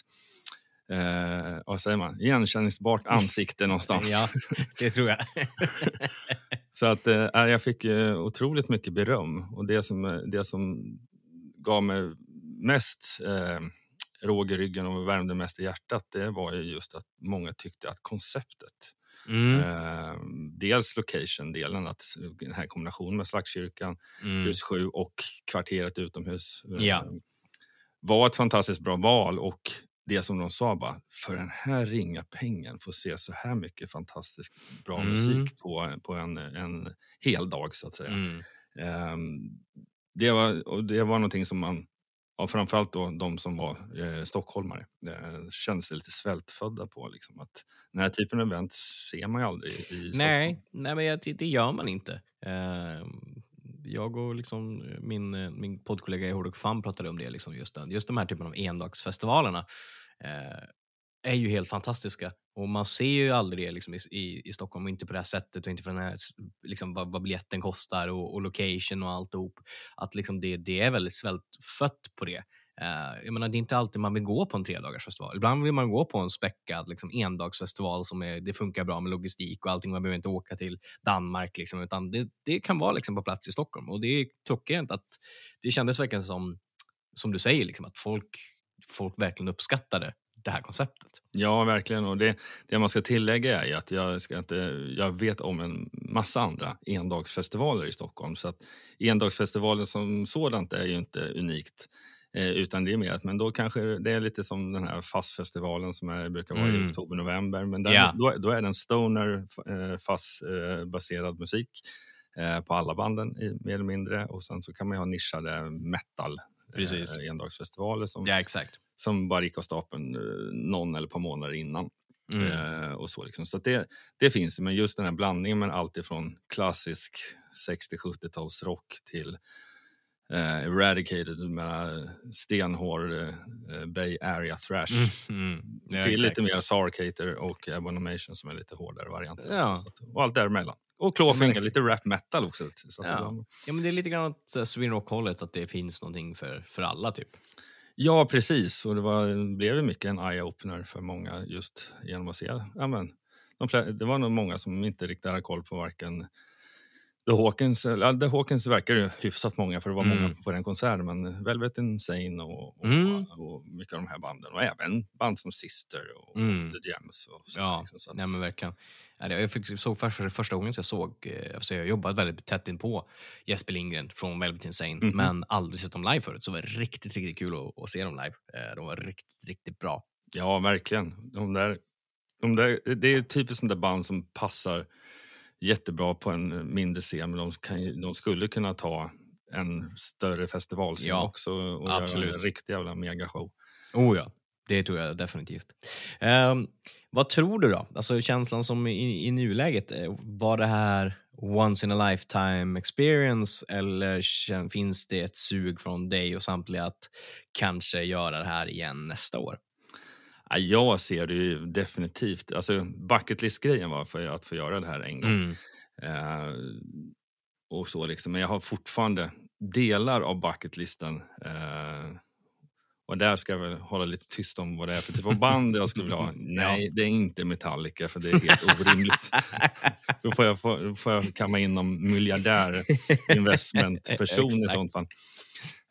S2: eh, vad säger man, igenkänningsbart ansikte någonstans.
S1: Ja, det tror jag.
S2: Så att eh, jag fick eh, otroligt mycket beröm och det som, det som gav mig mest eh, råg i ryggen och värmde mest i hjärtat det var ju just att många tyckte att konceptet
S1: Mm.
S2: Eh, dels location-delen, att den här kombinationen med Slagskyrkan,
S1: Mm.
S2: hus 7 och kvarteret utomhus eh,
S1: Ja.
S2: var ett fantastiskt bra val och det som de sa bara, för den här ringa pengen få se så här mycket fantastiskt bra
S1: Mm.
S2: musik på, på en, en hel dag så att säga.
S1: Mm.
S2: Ehm, det, var, och det var någonting som man, ja, framförallt då de som var eh, stockholmare, eh, kände sig lite svältfödda på. Liksom, att den här typen av event ser man ju aldrig i Stockholm.
S1: Nej, nej men det, det gör man inte. Eh, jag och liksom min, min poddkollega i Hårdrock Fan pratade om det. Liksom just, den, just de här typen av endagsfestivalerna eh, är ju helt fantastiska. Och Man ser ju aldrig det liksom i, i, i Stockholm, och inte på det här sättet och inte för den här, liksom, vad, vad biljetten kostar och, och location och alltihop. Att liksom det, det är väldigt svältfött på det. Uh, jag menar, det är inte alltid man vill gå på en tredagarsfestival. Ibland vill man gå på en späckad liksom, endagsfestival som är, det funkar bra med logistik och allting. Man behöver inte åka till Danmark. Liksom, utan det, det kan vara liksom, på plats i Stockholm. Och det är klockrent att det kändes verkligen som, som du säger, liksom, att folk, folk verkligen uppskattade det här konceptet.
S2: Ja, verkligen. Och det, det man ska tillägga är att jag, ska inte, jag vet om en massa andra endagsfestivaler i Stockholm. Så att endagsfestivalen som sådant är ju inte unikt. Eh, utan det är mer att men då kanske det är lite som den här FASS-festivalen som är, brukar vara
S1: Mm.
S2: i oktober-november. Men där,
S1: Ja.
S2: då, då är den stoner eh, FASS-baserad musik eh, på alla banden mer eller mindre. Och sen så kan man ju ha nischade metal
S1: Precis.
S2: eh, endagsfestivaler som,
S1: Ja, exakt.
S2: Som bara gick av stapeln eh, någon eller ett par månader innan.
S1: Mm.
S2: Eh, och så liksom. så det, det finns, men just den här blandningen med allt ifrån klassisk 60-70-talsrock till eh, Eradicated med stenhård eh, eh, Bay Area Thrash.
S1: Mm, mm. Ja,
S2: till
S1: exakt.
S2: lite mer Sarcater och Abomination som är lite hårdare varianter.
S1: Ja.
S2: också, så att, och allt däremellan. Och Clawfinger,
S1: exakt.
S2: lite rap metal också.
S1: Ja.
S2: det-
S1: ja, men det är lite grann åt eh, Sweden Rock-hållet, att det finns någonting för, för alla. typ.
S2: Ja, precis. Och det var, blev ju mycket en eye-opener för många just genom att se. Ja, men, de det var nog många som inte riktigt hade koll på varken The Hawkins, eller, The Hawkins verkar ju hyfsat många för det var
S1: Mm.
S2: många på den konserten, men Velvet Insane och, och,
S1: Mm.
S2: och mycket av de här banden och även band som Sister och
S1: Mm.
S2: The Jams. Och så,
S1: Ja,
S2: liksom, så att,
S1: nej, men verkligen. Jag såg för, för första gången så jag såg, eh, alltså jag har jobbat väldigt tätt in på Jesper Lindgren från Velvet Insane,
S2: Mhm.
S1: men aldrig sett dem live förut. Så det var riktigt, riktigt kul att, att se dem live. Eh, De var riktigt, riktigt bra.
S2: Ja, verkligen. De där, de där, det är typiskt sånt där band som passar jättebra på en mindre scen, men de, kan, de skulle kunna ta en större festivalscen
S1: Ja,
S2: också och göra
S1: absolut.
S2: en riktig jävla megashow.
S1: Oh ja, det tror jag definitivt. Ehm, vad tror du då? Alltså känslan som i, i nuläget, eh, var det här once in a lifetime experience eller finns det ett sug från dig och samtliga att kanske göra det här igen nästa år?
S2: Ja, jag ser det ju definitivt. Alltså, bucket list-grejen var för att få göra det här en gång.
S1: Mm.
S2: Eh, och så liksom. Men jag har fortfarande delar av bucketlisten. Eh, och där ska jag väl hålla lite tyst om vad det är för typ av band jag skulle vilja ha. Nej, det är inte Metallica för det är helt orimligt. Då får jag, får, får jag kamma in någon miljardär investmentperson i sånt fall.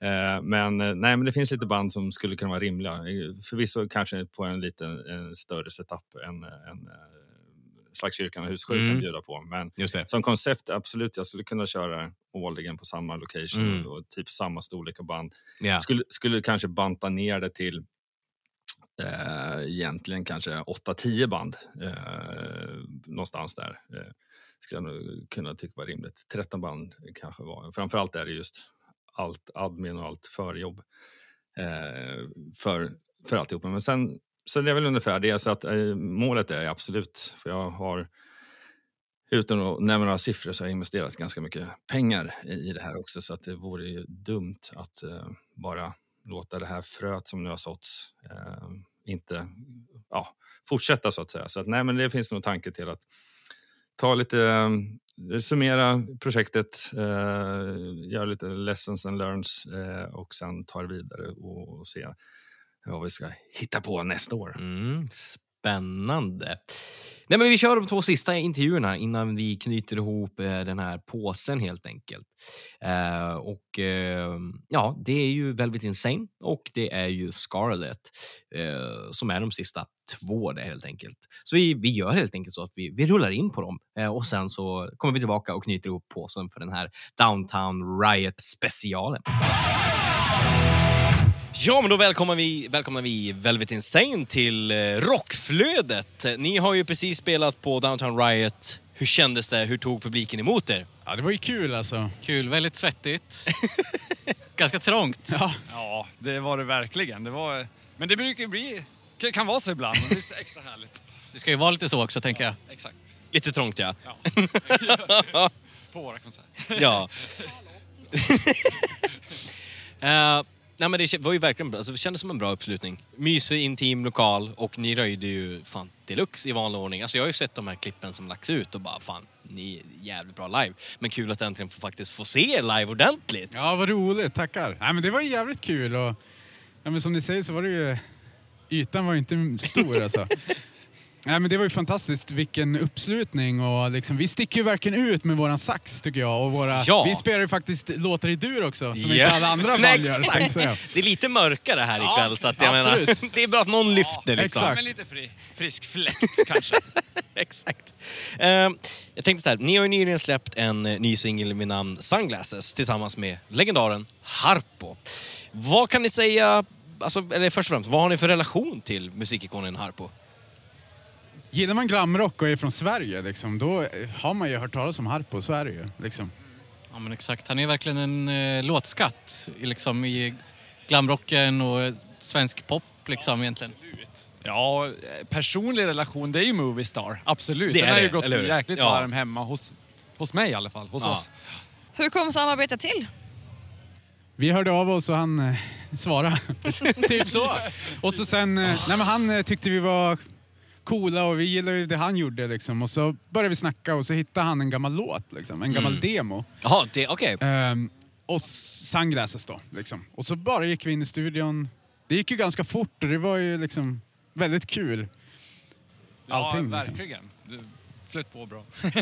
S2: Eh, men, eh, nej, men det finns lite band som skulle kunna vara rimliga. Eh, Förvisso kanske på en lite en större setup än, än eh, Slagskyrkan och Hussjö
S1: Mm.
S2: kan bjuda på. Men som koncept, absolut, jag skulle kunna köra årligen på samma location
S1: Mm.
S2: och typ samma storlek av band.
S1: Ja.
S2: Skulle, skulle kanske banta ner det till eh, egentligen kanske 8-10 band. Eh, någonstans där. Eh, skulle jag nog kunna tycka var rimligt. 13 band kanske var. Framförallt är det just allt admin och allt förjobb eh, för, för alltihopa. Men sen så det är väl ungefär det. Så att, eh, målet är absolut, för jag har utan att nämna några siffror så har jag investerat ganska mycket pengar i, i det här också. Så att det vore ju dumt att eh, bara låta det här fröet som nu har såtts eh, inte ja, fortsätta så att säga. Så att, nej, men det finns nog tanke till att ta lite eh, summera projektet, eh, göra lite lessons and learns eh, och sen ta det vidare och, se vad vi ska hitta på nästa år.
S1: Mm, spännande. Nej, men vi kör de två sista intervjuerna innan vi knyter ihop eh, den här påsen helt enkelt. Eh, och eh, ja, Det är ju Velvet Insane och det är ju Scarlet eh, som är de sista två där helt enkelt. Så vi, vi gör helt enkelt så att vi, vi rullar in på dem eh, och sen så kommer vi tillbaka och knyter ihop påsen för den här Downtown Riot specialen. Ja, men då välkomnar vi, välkomnar vi Velvet Insane till eh, Rockflödet. Ni har ju precis spelat på Downtown Riot. Hur kändes det? Hur tog publiken emot er?
S14: Ja, det var ju kul alltså.
S15: Kul, väldigt svettigt. Ganska trångt.
S14: Ja. ja, det var det verkligen. Det var, men det brukar ju bli, kan- kan vara så ibland. Det är så extra härligt.
S15: Det ska ju vara lite så också, tänker jag.
S14: Exakt.
S1: Lite trångt, ja.
S14: På våra konserter.
S1: ja. Eh, nej, men det var ju verkligen bra. Alltså, det kändes som en bra uppslutning. Mysig, intim lokal och ni röjde ju fan deluxe i vanlig ordning. Alltså, jag har ju sett de här klippen som lagts ut och bara fan, ni är jävligt bra live. Men kul att äntligen få, faktiskt få se er live ordentligt.
S14: Ja, vad roligt. Tackar. Nej, men det var jävligt kul och ja, men som ni säger så var det ju... Ytan var ju inte stor alltså. Nej, men det var ju fantastiskt vilken uppslutning och liksom, vi sticker ju verkligen ut med våran sax tycker jag. Och våra,
S1: Ja.
S14: Vi spelar ju faktiskt låtar i dur också som
S1: Ja.
S14: inte alla andra band gör.
S1: Det är lite mörkare här
S14: Ja,
S1: ikväll så att jag
S14: absolut.
S1: menar, det är bra att någon lyfter liksom.
S14: exakt.
S10: Men lite fri, frisk fläkt kanske.
S1: Exakt. Eh, jag tänkte så här, ni har ju nyligen släppt en eh, ny singel med namn Sunglasses tillsammans med legendaren Harpo. Vad kan ni säga, alltså, eller först och främst, vad har ni för relation till musikikonen Harpo?
S14: Gillar man glamrock och är från Sverige, liksom, då eh, har man ju hört talas om Harpo, så är det ju. Liksom.
S15: Ja, men exakt. Han är verkligen en eh, låtskatt i, liksom, i glamrocken och eh, svensk pop liksom egentligen.
S16: Ja, eh, personlig relation, det är ju Moviestar. Absolut.
S15: Det
S16: Den
S15: är
S16: har ju
S15: det,
S16: gått
S15: eller hur?
S16: jäkligt
S15: Ja.
S16: varm hemma hos, hos mig i alla fall. Hos
S5: Ja.
S16: oss.
S5: Hur kom samarbetet till?
S14: Vi hörde av oss och han eh, svarade. typ så. Och så sen, eh, nej men han eh, tyckte vi var coola och vi gillade ju det han gjorde liksom. Och så började vi snacka och så hittade han en gammal låt, liksom, en gammal
S1: Mm.
S14: demo.
S1: Jaha, det, okej.
S14: Ehm, och Sunglasses då. Liksom. Och så bara gick vi in i studion. Det gick ju ganska fort och det var ju liksom väldigt kul. Allting.
S16: ja,
S14: liksom.
S16: verkligen. Du flöt på bra.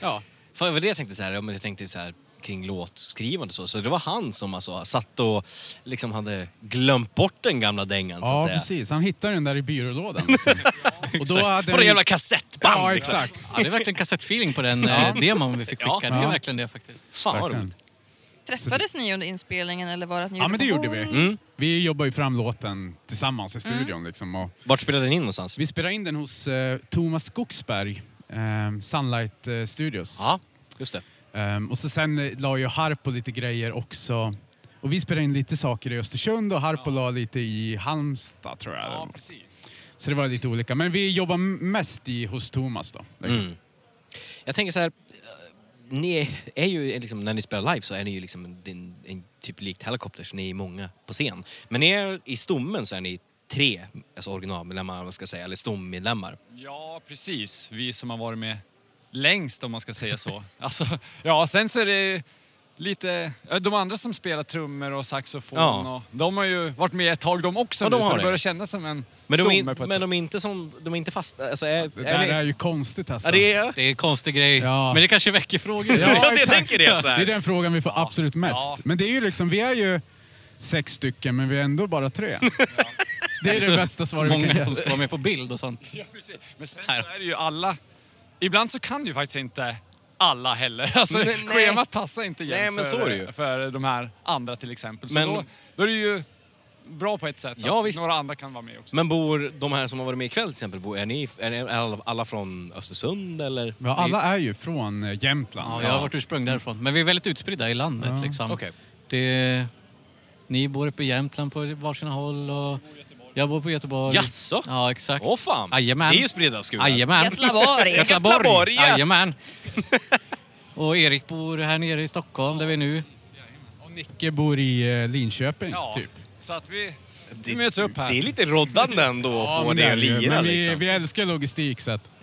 S14: ja.
S1: För det var det jag tänkte så här, ja, men jag tänkte så här kring låtskrivande så. Så det var han som alltså satt och liksom hade glömt bort den gamla dängan så att
S14: Ja,
S1: säga.
S14: precis. Han hittade den där i byrålådan. Liksom. och då hade
S1: På det jävla kassettband,
S14: Ja,
S1: liksom.
S14: exakt.
S15: Ja, det är verkligen kassettfeeling på den eh, demon vi fick skicka.
S1: Ja.
S15: Det är
S14: Ja.
S15: verkligen det faktiskt.
S1: Fan vad
S14: Verkligen.
S1: roligt.
S5: Träffades ni under inspelningen eller var det att ni
S14: Ja, men det
S5: på
S14: gjorde vi.
S1: Mm.
S14: Vi jobbar ju fram låten tillsammans i studion. Liksom, och
S1: Vart spelade ni in någonstans?
S14: vi spelade in den hos eh, Thomas Skogsberg, eh, Sunlight eh, Studios.
S1: Ja, just det.
S14: Ehm, och så sen eh, la ju Harpo lite grejer också. Och vi spelade in lite saker i Östersund och Harpo la lite i Halmstad tror jag.
S16: Ja, precis.
S14: Så det var lite olika. Men vi jobbar mest i, hos Thomas då. liksom.
S1: Mm. Jag tänker så här, eh, ni är ju liksom, när ni spelar live så är ni ju liksom en, en, typ likt Helicopters, ni är många på scen. Men ni är, i stommen så är ni tre alltså originalmedlemmar, man ska säga, eller stommedlemmar.
S16: Ja, precis. Vi som har varit med längst om man ska säga så. alltså, ja, sen så är det lite... ja, De andra som spelar trummor och saxofon,
S1: Ja.
S16: och, de har ju varit med ett tag de också
S1: Ja,
S16: nu,
S1: de har
S16: så
S1: det.
S16: det börjar kännas som en
S1: Men de,
S16: stomme
S1: är,
S16: på ett
S1: men
S16: sätt.
S1: de är inte som, de är inte fast, alltså är,
S14: Det där är ju konstigt alltså.
S1: Ja, det är,
S15: Det är en konstig grej.
S14: Ja.
S15: Men det kanske väcker frågor.
S1: Ja, det
S14: exakt.
S1: tänker det, så här.
S14: Det är den frågan vi får absolut mest.
S16: Ja.
S14: Men det är ju liksom, vi är ju sex stycken men vi är ändå bara tre. Det är det
S15: så,
S14: bästa
S15: så
S14: svaret vi kan
S15: många
S14: ge.
S15: som ska vara med på bild och sånt.
S16: Ja, precis. Men sen så är det ju alla... Ibland så kan ju faktiskt inte alla heller. Alltså,
S1: Nej, nej.
S16: schemat passar inte
S1: Nej, men så är det ju.
S16: för, för de här andra till exempel. Så
S1: Men-
S16: då, då är det ju bra på ett sätt
S1: Ja,
S16: att
S1: visst.
S16: några andra kan vara med också.
S1: Men bor de här som har varit med ikväll till exempel, bor, är, ni, är, ni, är alla, från Östersund eller?
S14: Ja, alla är ju från eh, Jämtland.
S15: Ja, jag har varit ursprung därifrån. Men vi är väldigt utspridda i landet.
S14: Ja.
S15: Liksom.
S1: Okej.
S15: Det, ni bor uppe i Jämtland på varsina håll och jag bor på Göteborg.
S1: Jaså?
S15: Ja, exakt.
S1: Åh fan!
S15: Jajamän.
S1: Det är ju spridda skurar.
S15: Jajamän.
S5: Götlaborg.
S1: Götlaborg, ja.
S15: Jajamän. och Erik bor här nere i Stockholm där vi är nu.
S14: Och Nicke bor i eh, Linköping,
S16: Ja.
S14: typ.
S16: Så att vi, vi möts upp här.
S1: Det är lite roddande ändå att få det
S14: är
S1: att
S14: det ju.
S1: lira.
S14: Men vi,
S1: liksom.
S14: vi älskar logistik så att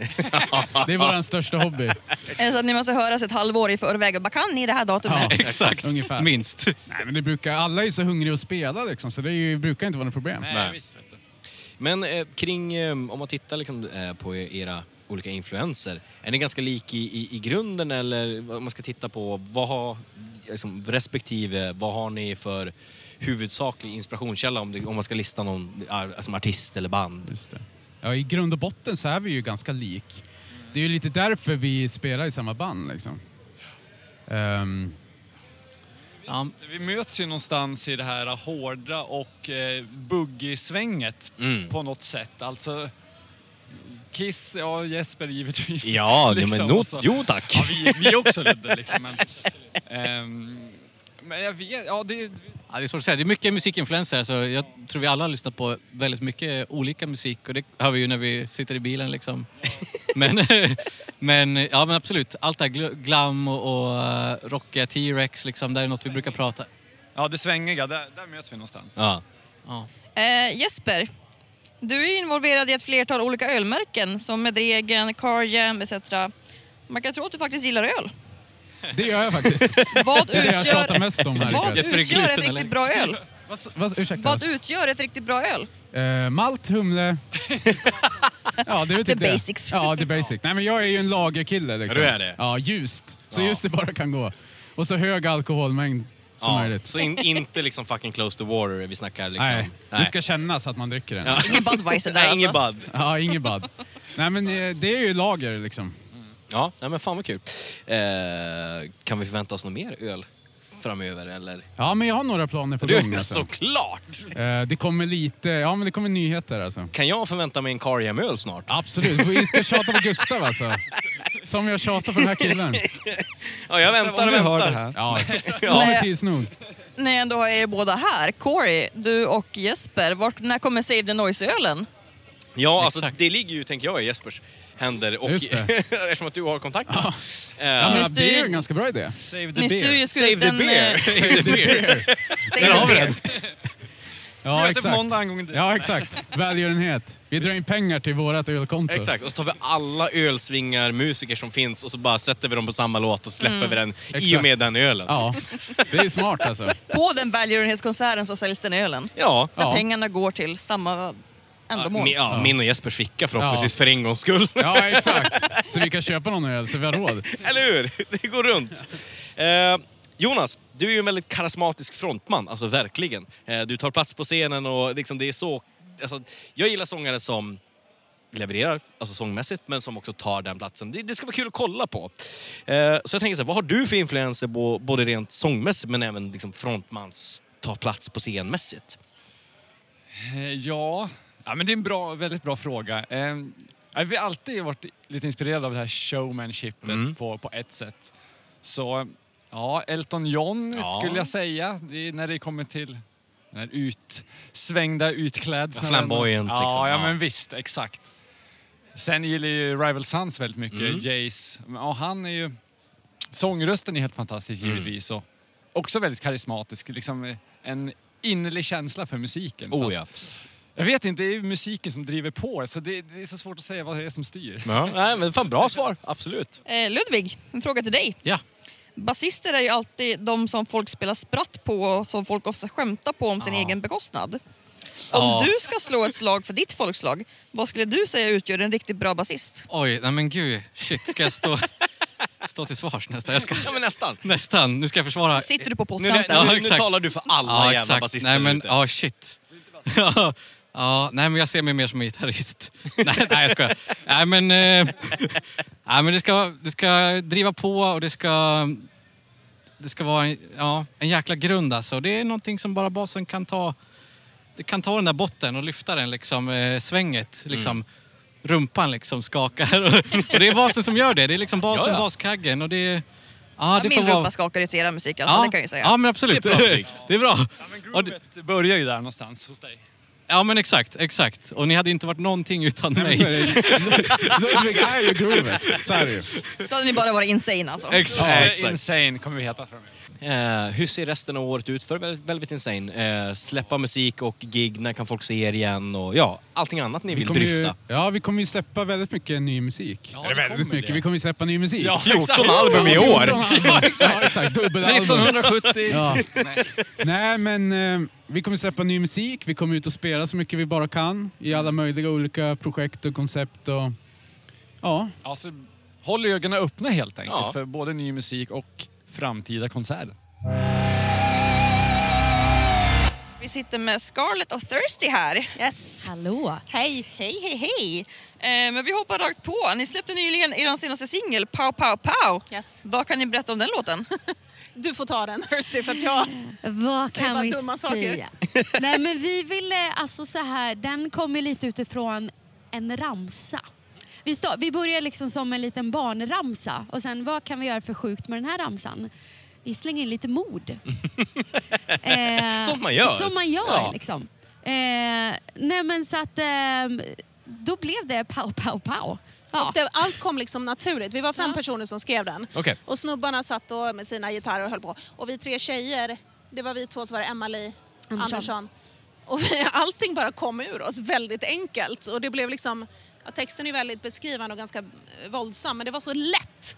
S14: det är vår största hobby.
S5: Det så att ni måste höras ett halvår i förväg och bara kan ni det här datumet?
S14: exakt. Ungefär.
S15: Minst.
S14: Nej, men det brukar, alla är så hungriga att spela liksom, så det är ju, brukar inte vara något problem.
S1: Nej. Men eh, kring, eh, om man tittar liksom, eh, på era olika influenser, är ni ganska lik i, i, i grunden eller om man ska titta på vad har liksom, respektive, vad har ni för huvudsaklig inspirationskälla om, det, om man ska lista någon ar, som artist eller band?
S14: Just det. Ja, i grund och botten så är vi ju ganska lik. Det är ju lite därför vi spelar i samma band liksom. Ehm, Ehm,
S16: Vi möts ju någonstans i det här hårda och eh, buggy-svänget
S1: Mm.
S16: på något sätt. Alltså Kiss, ja Jesper givetvis.
S1: Ja, nej, men no-
S16: och så-
S1: jo, tack.
S16: Ja, vi, vi är också Ludde liksom. Men, ehm, men jag vet, ja det...
S15: Ja, det är svårt att säga. Det är mycket musikinfluenser. Så jag tror vi alla har lyssnat på väldigt mycket olika musik och det hör vi ju när vi sitter i bilen. Liksom. Men, men, ja, men absolut, allt det här gl- glam och, och uh, rockiga T-Rex, liksom, det är något vi brukar prata.
S16: Ja, det svängiga, där, där möts vi någonstans.
S1: Ja.
S15: Ja.
S5: Eh, Jesper, du är involverad i ett flertal olika ölmärken som med Dregen, Car Jam etc. Man kan tro att du faktiskt gillar öl.
S14: Det gör jag faktiskt.
S5: Vad
S14: det är det jag
S5: utgör-
S14: tjatar mest om här
S5: Vad
S14: ikväll.
S5: utgör ett riktigt bra öl?
S14: Vad, ursäkta?
S5: Vad utgör ett riktigt bra öl?
S14: Eh, malt, humle. ja, det är väl
S5: The
S14: typ det.
S5: basics.
S14: Ja, the basic. Nej, men jag är ju en lagerkille. Liksom.
S1: Ja, du är det?
S14: Ja, ljust. Så
S1: Ja.
S14: just det bara kan gå. Och så hög alkoholmängd som
S1: Ja,
S14: möjligt.
S1: så in, inte liksom fucking close to water vi snackar liksom.
S14: Nej, det ska kännas att man dricker den.
S1: Ja. Ingen Budweiser där, Nej, ingen alltså. Bud.
S14: Ja, ingen Bud. Nej, men eh, det är ju lager liksom.
S1: Ja, nej, men fan vad kul. Eh, kan vi förvänta oss något mer öl framöver eller?
S14: Ja, men jag har några planer på
S1: Du,
S14: gång. Alltså.
S1: Såklart!
S14: Eh, det kommer lite, ja men det kommer nyheter alltså.
S1: Kan jag förvänta mig en Carjam-öl snart?
S14: Absolut, vi ska tjata på Gustav alltså. Som jag tjatar på den här killen.
S1: Ja, jag väntar och väntar.
S14: Ja,
S5: Ja.
S14: kommer tids nog.
S5: När jag ändå har er båda här, Corey, du och Jesper, vart, när kommer Save the Noise-ölen?
S1: Ja, alltså det ligger ju, tänker jag, i Jespers händer. Och
S14: Just det.
S1: eftersom att du har kontakt med Eh,
S14: Ja, men det är ju en ganska bra idé.
S16: Save
S1: the beer! Save the beer!
S5: Där har vi den.
S14: Ja, exakt.
S16: måndag angående det.
S14: Ja, exakt. Välgörenhet. Vi drar in pengar till vårat ölkonto.
S1: Exakt, och så tar vi alla ölsvingar, musiker som finns och så bara sätter vi dem på samma låt och släpper
S5: Mm.
S1: vi den i
S14: Exakt.
S1: och med den ölen.
S14: Ja, det är smart alltså.
S5: På den välgörenhetskonserten så säljs den ölen.
S1: Ja.
S5: Där
S14: Ja.
S5: pengarna går till samma ändamål.
S1: Min, ja, min och Jespers ficka förhoppningsvis för en gångs skull.
S14: Ja, exakt. Så vi kan köpa någon öl så vi har råd.
S1: Eller hur? Det går runt. Eh, Jonas, du är ju en väldigt karismatisk frontman, alltså verkligen. Eh, du tar plats på scenen och liksom det är så... Alltså, jag gillar sångare som levererar, alltså sångmässigt, men som också tar den platsen. Det, det ska vara kul att kolla på. Eh, så jag tänker så här, vad har du för influenser bo- både rent sångmässigt men även liksom frontmans ta plats på scenmässigt?
S16: Eh, Ja, ja men det är en bra, väldigt bra fråga. Eh, vi har alltid varit lite inspirerade av det här showmanshipet
S1: Mm.
S16: på, på ett sätt. Så ja, Elton John
S1: Ja.
S16: skulle jag säga det är när det kommer till den här utsvängda utklädseln.
S1: Ja, flamboyant,
S16: ja,
S1: liksom.
S16: Ja,
S1: Ja.
S16: men visst, exakt. Sen gillar ju Rival Sons väldigt mycket,
S1: Mm.
S16: Jace. Ja, han är ju... Sångrösten är helt fantastisk
S1: Mm.
S16: givetvis och också väldigt karismatisk. Liksom eh, en innerlig känsla för musiken.
S1: Oh ja.
S16: Jag vet inte, det är musiken som driver på. Så det, det är så svårt att säga vad det är som styr.
S1: ja. Nej, men fan bra svar, absolut.
S5: Eh, Ludvig, en fråga till dig.
S15: Ja.
S5: Basister är ju alltid de som folk spelar spratt på och som folk ofta skämtar på om sin
S15: Ja.
S5: egen bekostnad. Om
S15: Ja.
S5: du ska slå ett slag för ditt folkslag, vad skulle du säga utgör en riktigt bra basist?
S15: Oj, nej men gud. Shit, ska jag stå, stå till svars nästan? Jag ska,
S1: Ja, men nästan.
S15: nästan. Nu ska jag försvara...
S5: Sitter du på
S1: Nu, nu,
S5: pottkanten?
S1: nu, nu
S15: exakt.
S1: talar du för alla
S15: Ja,
S1: jävla
S15: exakt.
S1: basister
S15: Nej men, ja shit. Ja, ja, nej men jag ser mig mer som en gitarrist. nej, nej jag skojar. Nej men, eh, nej, men det, ska, det ska driva på och det ska, det ska vara en, ja, en jäkla grund alltså. Det är någonting som bara basen kan ta. Det kan ta den där botten och lyfta den liksom, eh, svänget. Liksom, Rumpan liksom skakar. och det är basen som gör det. Det är liksom basen,
S1: Ja, ja.
S15: baskaggen och det är... Ja,
S5: Ja,
S15: det
S5: min
S15: får vara...
S5: rumpa skakar i era musik, alltså, det kan jag ju säga.
S15: Ja, men absolut.
S1: Det är bra
S15: det är bra.
S16: Ja, men groovet börjar ju där någonstans hos dig.
S15: Ja men exakt, exakt. Och ni hade inte varit någonting utan
S14: Nej, men
S15: mig.
S14: så är det. Ludvig är ju groovet. Så är det ju.
S5: Då hade ni bara varit insane alltså.
S15: Exakt.
S16: Ja,
S15: exakt.
S16: Insane kommer vi heta för
S1: Eh, hur ser resten av året ut för Vel- Velvet Insane? Eh, släppa musik och gig, när kan folk se er igen? Och ja, allting annat ni
S14: Vi
S1: vill
S14: kommer ju,
S1: dryfta.
S14: ja, vi kommer ju släppa väldigt mycket ny musik.
S1: Ja,
S14: Eller
S1: det
S14: väldigt mycket,
S1: det.
S14: vi kommer ju släppa ny musik.
S1: Ja, 14 exakt. album i år.
S14: 14 album.
S1: Ja, exakt.
S14: Ja, exakt. Dubbelalbum.
S16: 1970.
S14: Ja. Nej, men eh, vi kommer släppa ny musik. Vi kommer ut och spela så mycket vi bara kan i alla möjliga olika projekt och koncept. Och, ja.
S16: Alltså, håll ögonen öppna helt enkelt
S1: Ja.
S16: för både ny musik och framtida konserter.
S5: Vi sitter med Scarlett och Thirsty här.
S17: Yes.
S18: Hallå.
S5: Hej, hej, hej, hej. Eh, men vi hoppar rakt på. Ni släppte nyligen er senaste singel, Pow Pow Pow.
S17: Yes.
S5: Vad kan ni berätta om den låten?
S17: Du får ta den Thirsty för att jag
S19: Vad
S17: säger
S19: kan
S17: bara
S19: vi
S17: dumma
S19: säga?
S17: saker.
S19: Nej men vi ville, alltså så här, den kommer lite utifrån en ramsa. Vi, stå, vi börjar liksom som en liten barnramsa och sen vad kan vi göra för sjukt med den här ramsan? Vi slänger in lite mod. Eh,
S1: Sånt man gör.
S19: Som man gör
S1: Ja.
S19: liksom. Eh, nej men så att eh, då blev det pow pow pow. Ja.
S17: Och det, allt kom liksom naturligt. Vi var fem personer som skrev den.
S1: Okej.
S17: Och snubbarna satt då med sina gitarrer och höll på. Och vi tre tjejer, det var vi två, så var det Emma-Li
S19: Andersson.
S17: Andersson. Och vi, allting bara kom ur oss väldigt enkelt. Och det blev liksom, ja, texten är väldigt beskrivande och ganska eh, våldsam, men det var så lätt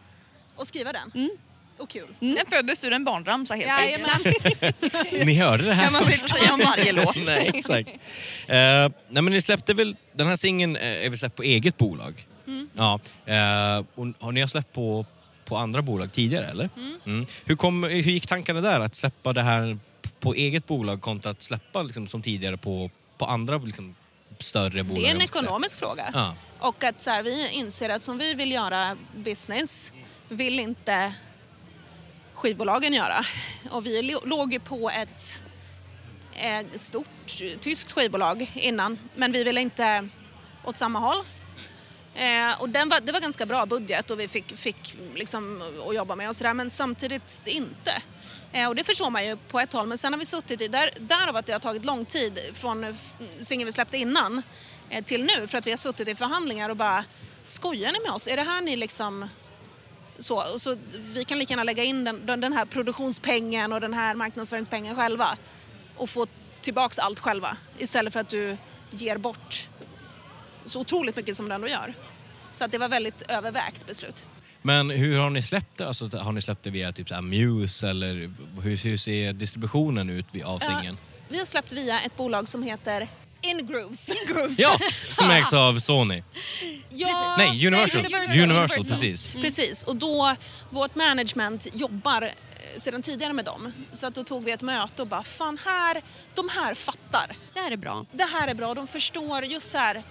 S17: att skriva den.
S19: Mm.
S17: Och kul.
S5: Den föddes ur en barnramsa helt
S17: Jajamän.
S1: Ni hörde det här
S5: Kan man väl inte säga om varje låt.
S1: nej, exakt. Eh, nej, men ni släppte väl, den här singeln eh, är väl släppt på eget bolag?
S17: Mm.
S1: Ja. Eh, och har ni har släppt på, på andra bolag tidigare eller?
S17: Mm.
S1: Hur, kom, hur gick tankarna där att släppa det här på eget bolag kontra att släppa liksom, som tidigare på, på andra liksom, större bolag?
S17: Det är en
S1: ska säga?
S17: ekonomisk fråga.
S1: Ja.
S17: Och att så här, vi inser att som vi vill göra business vill inte skivbolagen göra. Och vi låg ju på ett eh, stort tyskt skivbolag innan men vi ville inte åt samma håll. Eh, och den var, det var ganska bra budget och vi fick, fick liksom att jobba med och sådär men samtidigt inte. Eh, och det förstår man ju på ett håll men sen har vi suttit i, där, därav att det har tagit lång tid från singeln vi släppte innan eh, till nu för att vi har suttit i förhandlingar och bara skojar ni med oss? Är det här ni liksom så, och så vi kan lika gärna lägga in den, den den här produktionspengen och den här marknadsföringspengen själva och få tillbaks allt själva istället för att du ger bort så otroligt mycket som du ändå gör. Så att det var väldigt övervägt beslut.
S1: Men hur har ni släppt det? Alltså, har ni släppt det via typ så här Muse eller hur, hur ser distributionen ut av singeln?
S17: Vi har släppt via ett bolag som heter Ingrooves. Ingrooves.
S1: Ja, som ägs av Sony.
S17: Ja,
S1: Nej, Universal. Universal, precis.
S17: Mm. Precis, och då, vårt management jobbar eh, sedan tidigare med dem. Så att då tog vi ett möte och bara, fan här, de här fattar.
S19: Det här är bra.
S17: Det här är bra, de förstår just så här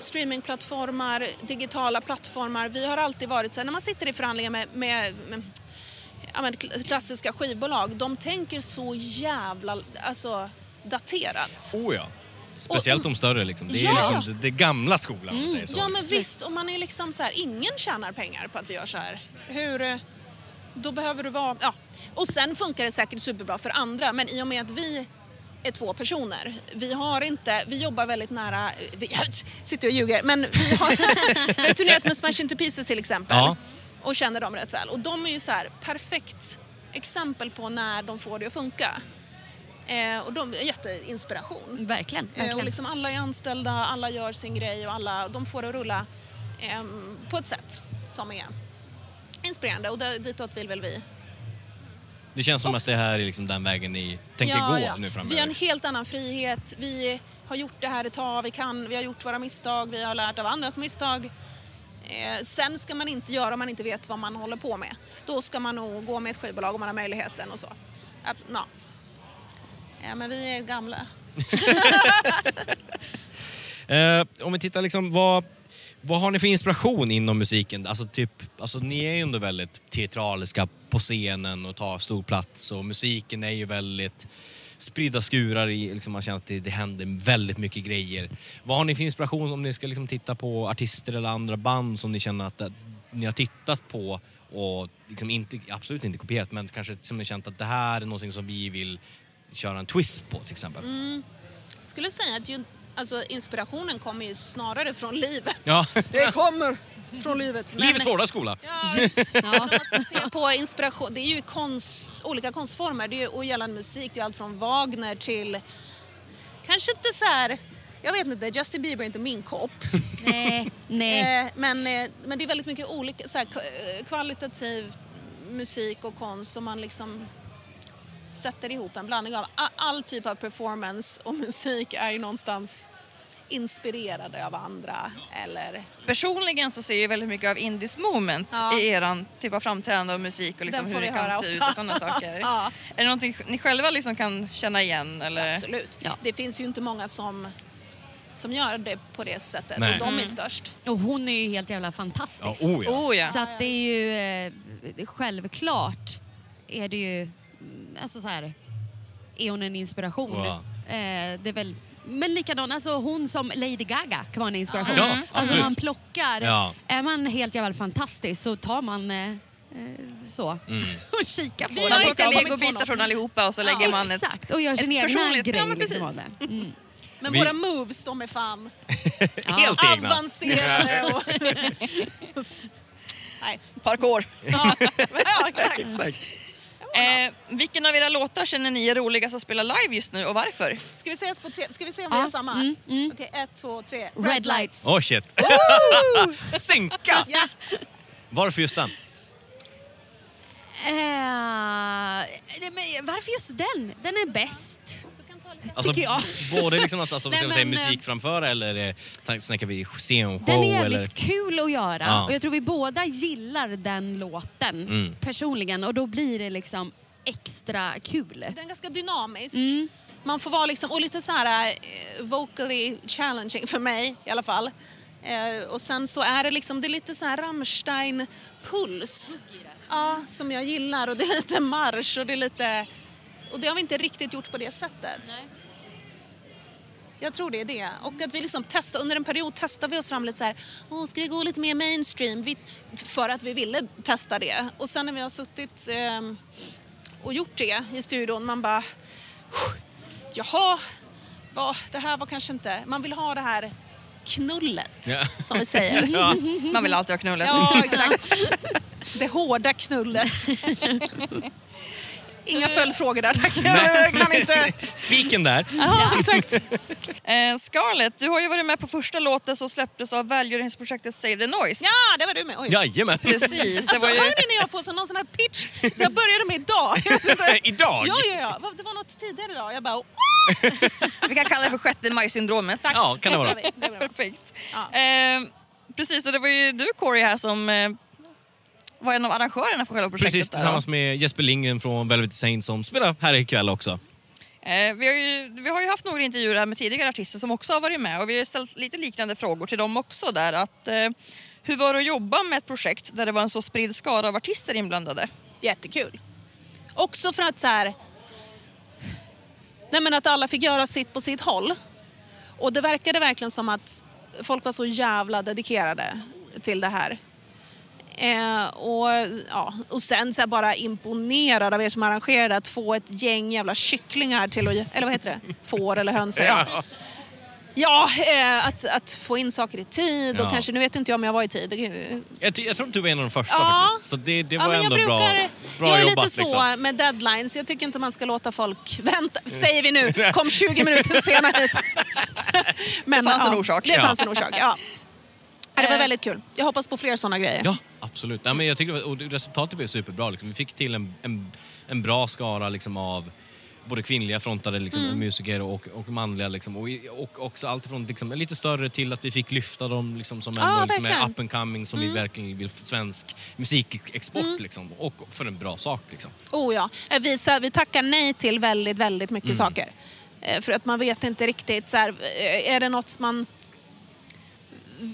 S17: streamingplattformar, digitala plattformar. Vi har alltid varit så här, när man sitter i förhandlingar med, med, med klassiska skivbolag, de tänker så jävla alltså, daterat.
S1: Oh ja. Speciellt de större liksom. Det är
S17: Ja.
S1: liksom det, gamla skolan man säger så.
S17: Ja men visst, och man är liksom så här, ingen tjänar pengar på att vi gör så här. Hur, eh, då behöver du vara, ja. Och sen funkar det säkert superbra för andra, men i och med att vi är två personer. Vi har inte, vi jobbar väldigt nära, vi, jag sitter och ljuger, men vi har, vi har turnerat med Smash Into Pieces till exempel.
S1: Ja.
S17: Och känner dem rätt väl. Och de är ju så här perfekt exempel på när de får det att funka. Eh, och de är jätteinspiration.
S19: Verkligen.
S17: Eh,
S19: verkligen.
S17: och liksom alla är anställda, alla gör sin grej och alla, de får det att rulla eh, på ett sätt som är inspirerande och där, ditåt vill väl vi.
S1: Det känns som att det här är liksom den vägen ni tänker
S17: Ja,
S1: gå
S17: ja.
S1: nu
S17: Vi har
S1: framöver.
S17: en helt annan frihet, vi har gjort det här ett tag, vi, kan, vi har gjort våra misstag, vi har lärt av andras misstag. Eh, sen ska man inte göra om man inte vet vad man håller på med. Då ska man nog gå med ett skivbolag om man har möjligheten och så. Ja. ja, men vi är gamla.
S1: Eh, om vi tittar liksom, vad, vad har ni för inspiration inom musiken? Alltså, typ, alltså, ni är ju ändå väldigt teatraliska på scenen och tar stor plats och musiken är ju väldigt spridda skurar i, liksom, man känner att det, det händer väldigt mycket grejer. Vad har ni för inspiration om ni ska liksom, titta på artister eller andra band som ni känner att, att ni har tittat på och liksom inte, absolut inte kopierat men kanske som ni känt att det här är någonting som vi vill köra en twist på till exempel?
S17: Mm. Jag skulle säga att ju Alltså inspirationen kommer ju snarare från livet.
S1: Ja.
S17: Det kommer från livet. Men-
S1: Livets hårda skola.
S17: Ja, just, ja. Man ska se på inspiration. Det är ju konst, olika konstformer. Det är ju, och gällande musik, det är allt från Wagner till kanske inte så här. Jag vet inte, Justin Bieber är inte min kopp.
S19: Nej, nej.
S17: Eh, men, eh, men det är väldigt mycket olika, så här, eh, kvalitativ musik och konst som man liksom sätter ihop en blandning av. All, typ av performance och musik är ju någonstans inspirerade av andra eller
S5: Personligen så ser jag väldigt mycket av Indies moment i eran typ av framträdande och musik och liksom hur
S17: får
S5: det kan se ut och sådana saker.
S17: Ja.
S5: Är det någonting ni själva liksom kan känna igen? Eller?
S17: Absolut. Det finns ju inte många som, som gör det på det sättet
S19: Nej.
S17: och de är
S19: Mm.
S17: störst.
S19: Och hon är ju helt jävla fantastisk.
S17: Ja, oh ja. Oh ja.
S19: Så att det är ju eh, självklart är det ju, alltså så här, är hon en inspiration.
S1: Wow.
S19: Eh, det är väl, men likadant, alltså hon som Lady Gaga kan vara en inspiration.
S1: Ja,
S19: alltså man plockar,
S1: Ja.
S19: är man helt jävla fantastisk så tar man eh, eh, så
S1: Mm.
S19: och kikar på
S5: Man
S19: den.
S5: plockar legobitar från allihopa och så lägger man ett,
S19: Exakt, och gör sin
S5: ett
S19: egna grej
S5: Ja, men
S19: liksom
S5: precis.
S19: det. Mm.
S17: Men
S1: Vi-
S17: våra moves, de är fan
S1: Helt egna.
S17: avancerade. Och Nej.
S5: Parkour.
S17: Ja, exakt.
S5: Eh, vilken av era låtar känner ni är roligast att spela live just nu och varför?
S17: Ska vi, ses på tre? Ska vi se om vi har samma?
S19: mm,
S17: Okej, ett, två, tre.
S19: Red lights.
S1: Oh shit.
S17: Woo!
S1: Synka!
S17: Ja.
S1: Varför just den?
S19: Eh, varför just den? Den är bäst.
S1: Alltså,
S19: Tycker jag.
S1: Både liksom att alltså,
S19: Nej,
S1: ska man säga
S19: men,
S1: musik framför eller eh, snackar vi scenshow?
S19: Den är jävligt
S1: eller?
S19: kul att göra
S1: Ja.
S19: och jag tror vi båda gillar den låten
S1: Mm.
S19: personligen och då blir det liksom extra kul.
S17: Den är ganska dynamisk.
S19: Mm.
S17: Man får vara liksom, och lite så här eh, vocally challenging för mig i alla fall. Eh, och sen så är det liksom, det är lite så här Rammstein-puls. Ja, som jag gillar och det är lite marsch och det är lite... Och det har vi inte riktigt gjort på det sättet. Jag tror det är det. Och att vi liksom testar, under en period testar vi oss fram lite så här, Åh, ska vi gå lite mer mainstream? Vi, för att vi ville testa det. Och sen när vi har suttit ehm, och gjort det i studion, man bara, jaha, vad, det här var kanske inte, man vill ha det här knullet,
S5: Ja.
S17: som vi säger.
S5: Ja. Man vill alltid ha knullet.
S17: Ja, exakt. Det hårda knullet. Inga följdfrågor där tack. Jag kan inte...
S1: Spiken där.
S17: Ja, exakt.
S5: Eh, Scarlett, du har ju varit med på första låten som släpptes av välgörenhetsprojektet Save the Noise.
S17: Ja, det var du med. Oj.
S1: Jajamän.
S5: Precis. Det
S17: Alltså,
S5: var ju...
S17: hör ni när jag får sån, någon sån här pitch? Jag började med idag.
S1: Idag?
S17: Ja, ja, ja. Det var något tidigare idag. Jag bara...
S5: Vi kan kalla det för sjätte maj-syndromet.
S17: Tack. Ja, kan det vara. Det.
S5: Perfekt. Eh, precis, och det var ju du Corey här som eh, var en av arrangörerna för själva projektet.
S1: Precis,
S5: där,
S1: tillsammans med Jesper Lindgren från Velvet Saint som spelar här ikväll också.
S5: Eh, vi, har ju, vi har ju haft några intervjuer här med tidigare artister som också har varit med och vi har ställt lite liknande frågor till dem också där. Att, eh, hur var det att jobba med ett projekt där det var en så spridd skara av artister inblandade?
S17: Jättekul. Också för att så här... Nej, men att alla fick göra sitt på sitt håll. Och det verkade verkligen som att folk var så jävla dedikerade till det här. Eh, och, ja, och sen så här bara imponerad av er som arrangerade att få ett gäng jävla kycklingar till att... Eller vad heter det? Får eller höns? Ja. Ja, eh, att, att få in saker i tid och
S1: Ja.
S17: kanske, nu vet inte jag om jag var i tid.
S1: Jag, jag tror att du var en av de första
S17: Ja.
S1: faktiskt. Så det, det
S17: Ja,
S1: var
S17: men
S1: ändå
S17: jag
S1: bra,
S17: brukar,
S1: bra
S17: Jag är
S1: jobbat.
S17: lite så
S1: liksom.
S17: med deadlines. Jag tycker inte man ska låta folk vänta. Säger vi nu. Kom 20 minuter senare hit. Men,
S5: Det fanns en
S17: ja,
S5: orsak.
S17: Det
S1: Ja.
S17: fanns en orsak, ja. Ja, Det var
S5: Eh.
S17: väldigt kul. Jag hoppas på fler sådana grejer.
S1: Ja, absolut. Ja, men jag var- och resultatet blev superbra. Liksom. Vi fick till en, en, en bra skara liksom, av både kvinnliga frontade liksom,
S17: Mm.
S1: musiker och, och manliga. Liksom, och, och också allt från liksom, lite större till att vi fick lyfta dem liksom, som, ändå, liksom, är up and coming som vi
S17: Mm.
S1: verkligen vill för svensk musikexport.
S17: Mm.
S1: Liksom, och för en bra sak. Liksom.
S17: Oh ja. Eh, Vi, så, vi tackar nej till väldigt, väldigt mycket
S1: Mm.
S17: saker. Eh, För att man vet inte riktigt, så här, är det något man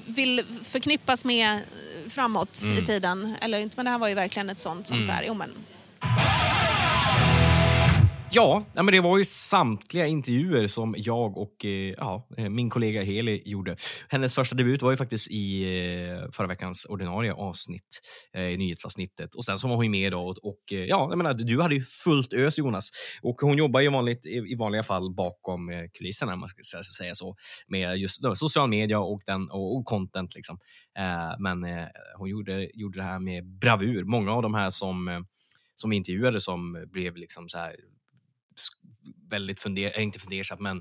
S17: vill förknippas med framåt
S1: Mm.
S17: i tiden eller inte? Men det här var ju verkligen ett sånt som
S1: Mm.
S17: så här, jo men
S1: Ja, men det var ju samtliga intervjuer som jag och eh, ja, eh, min kollega Heli gjorde. Hennes första debut var ju faktiskt i eh, förra veckans ordinarie avsnitt, i nyhetsavsnittet. Och sen så var hon ju med då och, och ja, jag menar, du hade ju fullt ös Jonas. Och hon jobbar ju vanligt, i, vanliga fall bakom kulisserna, om man ska säga- så, med just då, social media och, den, och, och content. Liksom. Men hon gjorde, gjorde det här med bravur. Många av de här som, som intervjuade som blev liksom så här väldigt funder, inte fundersam, men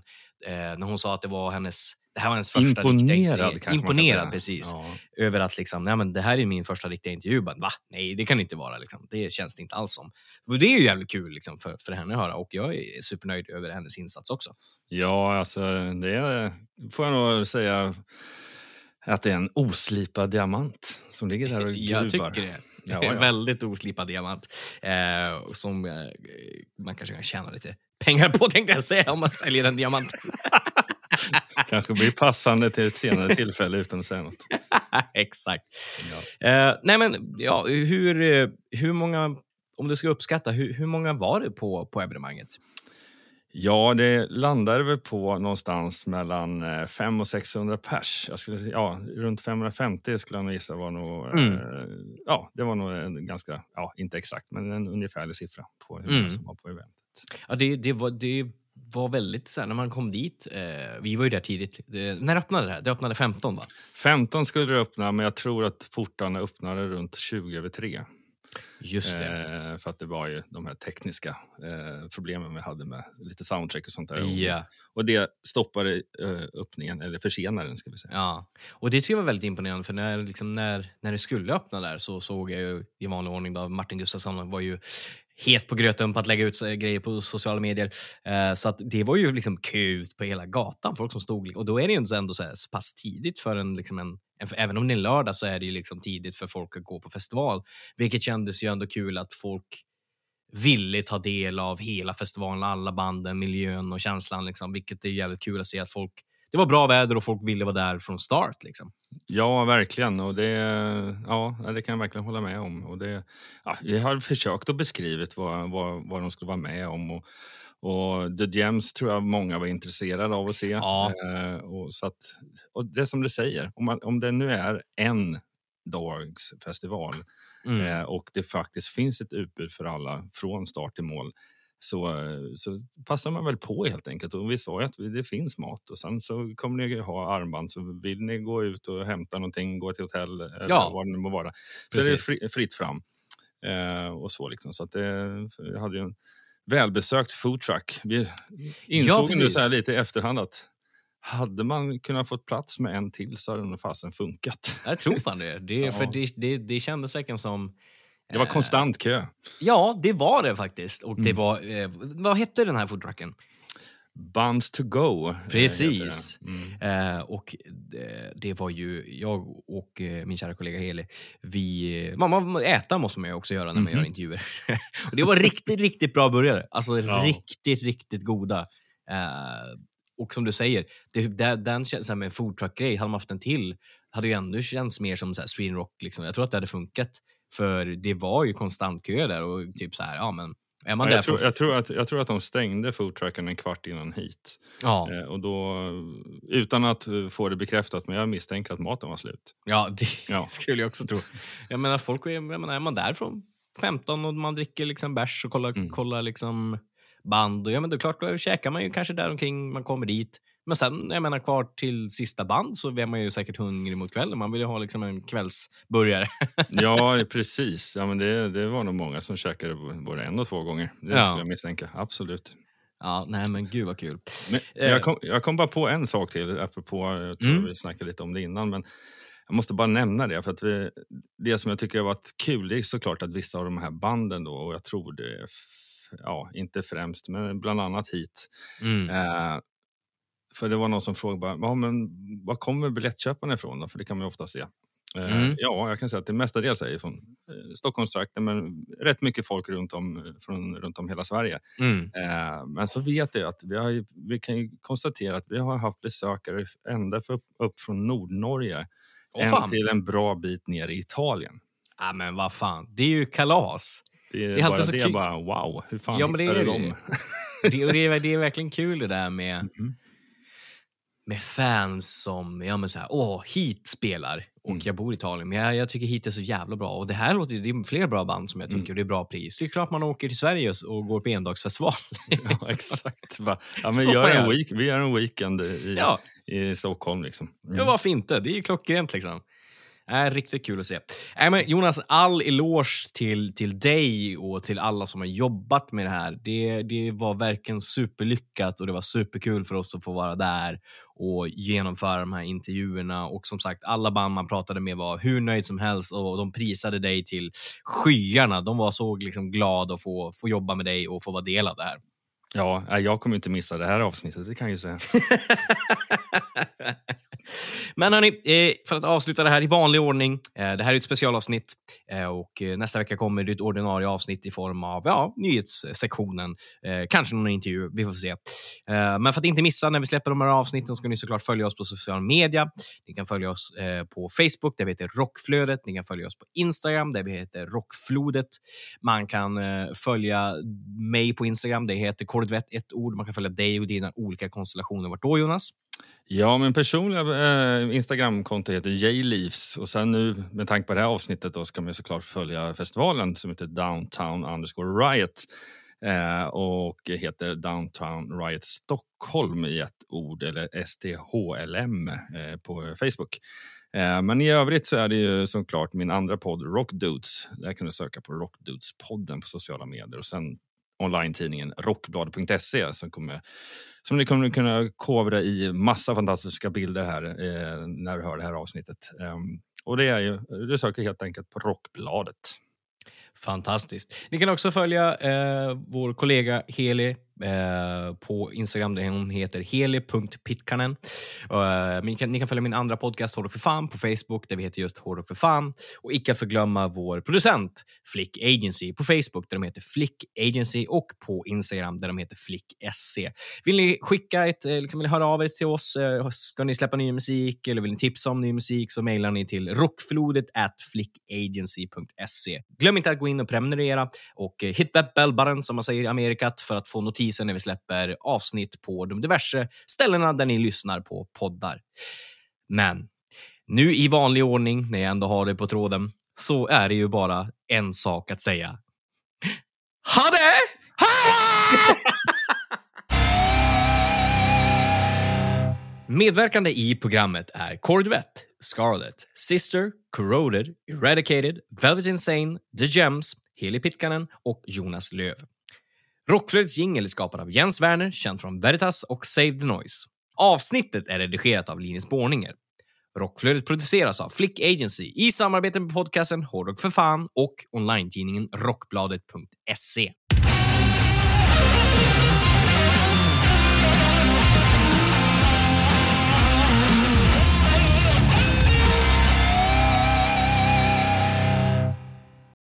S1: eh, när hon sa att det var hennes det här var hennes första
S2: Imponerad,
S1: riktiga Imponerad, precis.
S2: Ja.
S1: Över att liksom, nej men det här är min första riktiga intervju. Bara, Va? Nej, det kan det inte vara. Liksom. Det känns det inte alls som. Och det är ju jävligt kul liksom, för, för henne att höra och jag är supernöjd över hennes insats också.
S2: Ja, alltså det får jag nog säga att det är en oslipad diamant som ligger där och
S1: Jag
S2: gruvar.
S1: tycker det.
S2: Ja, ja.
S1: väldigt oslipad diamant eh, som eh, man kanske kan tjäna lite pengar på tänkte jag säga om man säljer en diamant.
S2: Kanske blir passande till ett senare tillfälle utan att säga något.
S1: Exakt. Eh, nej men, ja, hur, hur många, om du ska uppskatta, hur, hur många var det på, på evenemanget?
S2: Ja, det landade väl på någonstans mellan eh, 500 och 600 pers. Jag skulle, ja, runt 550 skulle jag nog gissa var nog...
S1: Mm.
S2: Eh, ja, det var nog en ganska, ja, inte exakt, men en ungefärlig siffra på hur många
S1: Mm.
S2: som var på eventet.
S1: Ja, det, det, var, det var väldigt så här, när man kom dit, eh, vi var ju där tidigt. Det, när öppnade det här? Det öppnade 15 va?
S2: 15 skulle det öppna, men jag tror att portarna öppnade runt 20 över 3.
S1: Just det.
S2: Eh, för att det var ju de här tekniska eh, problemen vi hade med lite soundcheck och sånt där. Och, och det stoppade eh, öppningen, eller försenade den ska vi säga.
S1: Ja, och det tycker jag var väldigt imponerande för när, liksom, när, när det skulle öppna där så såg jag ju i vanlig ordning då Martin Gustafsson var ju het på gröten på att lägga ut grejer på sociala medier. Eh, så att det var ju liksom kö ut på hela gatan, folk som stod. Och då är det ju ändå, ändå så, här, så pass tidigt för en, liksom en, en för, även om det är en lördag så är det ju liksom tidigt för folk att gå på festival. Vilket kändes ju ändå kul att folk ville ta del av hela festivalen, alla banden, miljön och känslan. Liksom, vilket är jävligt kul att se att folk det var bra väder och folk ville vara där från start. Liksom.
S2: Ja, verkligen. Och det, ja, det kan jag verkligen hålla med om. Och det, ja, vi har försökt att beskrivit vad, vad, vad de skulle vara med om. Och, och The Gems tror jag många var intresserade av att se. Eh, och, så att, och det som du säger, om, man, om det nu är en dags festival
S1: Mm.
S2: eh, och det faktiskt finns ett utbud för alla från start till mål så, så passar man väl på helt enkelt. Och vi sa ju att det finns mat och sen så kommer ni ha armband. Så vill ni gå ut och hämta någonting, gå till hotell eller
S1: Ja.
S2: vad det nu må vara. Så är det
S1: Precis.
S2: fri, fritt fram. Eh, och så liksom. Så att det, jag hade ju en välbesökt foodtruck. Vi insåg nu
S1: precis.
S2: så här lite i efterhand att hade man kunnat få plats med en till så hade det nog fasen funkat.
S1: Jag tror fan det. det,
S2: Ja.
S1: för det, det, det kändes verkligen som...
S2: Det var
S1: eh,
S2: konstant kö.
S1: Ja, det var det faktiskt. Och det
S2: Mm.
S1: var, eh, vad hette den här foodtrucken?
S2: Buns to go. eh,
S1: Precis.
S2: det. Mm.
S1: Eh, och eh, det var ju jag och eh, min kära kollega Heli. Vi, mamma, äta måste man ju också göra när man
S2: Mhm.
S1: gör intervjuer. och det var riktigt, riktigt bra burgare. Alltså
S2: Ja.
S1: riktigt, riktigt goda. Eh, och som du säger, det, där, den känns med en foodtruck-grej, hade man haft en till, hade ju ändå känts mer som så här Sweden Rock. Liksom. Jag tror att det hade funkat. För det var ju konstant kö där och typ så här, ja men är man
S2: Ja,
S1: där
S2: jag, tror, jag, tror att, jag tror att de stängde foodtrucken en kvart innan hit.
S1: Ja.
S2: Eh, och då, utan att eh, få det bekräftat, men jag misstänker att maten var slut.
S1: Ja, det
S2: Ja.
S1: skulle jag också tro. Jag menar, folk är, jag menar, är man där från 15 och man dricker liksom bärs och kollar,
S2: Mm.
S1: kollar liksom band, och ja, men det är klart, då käkar man ju kanske där omkring man kommer dit. Men sen, jag menar, kvar till sista band så är man ju säkert hungrig mot kvällen. Man vill ju ha liksom en kvällsburgare.
S2: Ja, precis. Ja, men det, det var nog många som käkade både en och två gånger. Det
S1: Ja.
S2: skulle jag misstänka. Absolut.
S1: Ja, nej men gud vad kul.
S2: Men
S1: Eh.
S2: jag, kom, jag kom bara på en sak till, apropå, jag tror
S1: Mm.
S2: vi snackade lite om det innan, men jag måste bara nämna det. För att vi, det som jag tycker har varit kul, det är såklart att vissa av de här banden då, och jag tror det ja, inte främst, men bland annat hit.
S1: Mm.
S2: Eh, för det var någon som frågade, bara, ja, men var kommer biljettköparna ifrån då? För det kan man ju ofta se. Eh,
S1: Mm.
S2: Ja, jag kan säga att det mestadels är från eh, Stockholmstrakten, men rätt mycket folk runt om, från, runt om hela Sverige.
S1: Mm.
S2: Eh, men så vet jag att vi, har, vi kan ju konstatera att vi har haft besökare ända för, upp från Nordnorge
S1: fan.
S2: till en bra bit ner i Italien.
S1: Ja, men vad fan, det är ju kalas.
S2: Det är,
S1: Det är
S2: bara
S1: så
S2: det,
S1: kul.
S2: bara wow, hur fan
S1: Ja, men det är
S2: de?
S1: det. det, det, är, det är verkligen kul det där med,
S2: Mm-hmm.
S1: Med fans som, ja men så här, åh, Heat spelar och
S2: Mm.
S1: jag bor i Italien, men jag, jag tycker Heat är så jävla bra. Och det här låter det är fler bra band som jag tycker,
S2: Mm.
S1: och det är bra pris. Det är klart man åker till Sverige och- går på endagsfestival.
S2: Ja, exakt. Ja, men gör en week, vi gör en weekend i,
S1: Ja.
S2: i Stockholm. Liksom. Mm.
S1: Ja, varför inte? Det är ju klockrent liksom. Är riktigt kul att se. Äh, men Jonas, all eloge till, till dig och till alla som har jobbat med det här. Det, det var verkligen superlyckat och det var superkul för oss att få vara där och genomföra de här intervjuerna. Och som sagt, alla band man pratade med var hur nöjd som helst och de prisade dig till skyarna. De var så liksom glada att få, få jobba med dig och få vara del av det här.
S2: Ja, jag kommer inte missa det här avsnittet, det kan jag ju säga.
S1: Men hörni, eh, för att avsluta det här i vanlig ordning. Eh, det här är ett specialavsnitt eh, och nästa vecka kommer det ett ordinarie avsnitt i form av ja, nyhetssektionen. Kanske någon intervju, vi får se. Men för att inte missa när vi släpper de här avsnitten ska ni såklart följa oss på social media. Ni kan följa oss på Facebook där vi heter Rockflödet. Ni kan följa oss på Instagram där vi heter Rockflodet. Man kan följa mig på Instagram, det heter Kordvett, ett ord. Man kan följa dig och dina olika konstellationer. Vart då Jonas?
S2: Ja, min personliga eh, Instagramkonto heter Jleaves och sen nu med tanke på det här avsnittet då ska man såklart följa festivalen som heter Downtown underscore Riot eh, och heter Downtown Riot Stockholm i ett ord eller STHLM eh, på Facebook. Eh, men i övrigt så är det ju såklart min andra podd Rockdudes. Där kan du söka på Rockdudes-podden på sociala medier och sen online-tidningen rockblad.se som, kommer, som ni kommer kunna kovra i massa fantastiska bilder här eh, när du hör det här avsnittet. Eh, och det är ju, du söker helt enkelt på Rockbladet.
S1: Fantastiskt. Ni kan också följa eh, vår kollega Heli eh, på Instagram där hon heter heli.pitkanen. Eh, ni, kan, ni kan följa min andra podcast Hårdrock för fan på Facebook där vi heter just Hårdrock för fan. Och icke att förglömma vår producent Flick Agency på Facebook där de heter Flick Agency och på Instagram där de heter Flick SC. Vill ni skicka ett, eh, liksom, vill höra av er till oss? Eh, ska ni släppa ny musik eller vill ni tipsa om ny musik så mejlar ni till rockflodet at flickagency.se. Glöm inte att gå in och prenumerera och hit that bell button som man säger i Amerikat för att få notiser när vi släpper avsnitt på de diverse ställena där ni lyssnar på poddar. Men nu i vanlig ordning, när jag ändå har det på tråden, så är det ju bara en sak att säga. Ha det! Medverkande i programmet är Corvette, Scarlet, Sister, Corroded, Eradicated, Velvet Insane, The Gems, Heli Pitkanen och Jonas Löv. Rockflödets jingel är skapad av Jens Werner, känd från Veritas och Save the Noise. Avsnittet är redigerat av Linus Borninger. Rockflödet produceras av Flick Agency i samarbete med podcasten Hårdrock för fan och online-tidningen Rockbladet.se.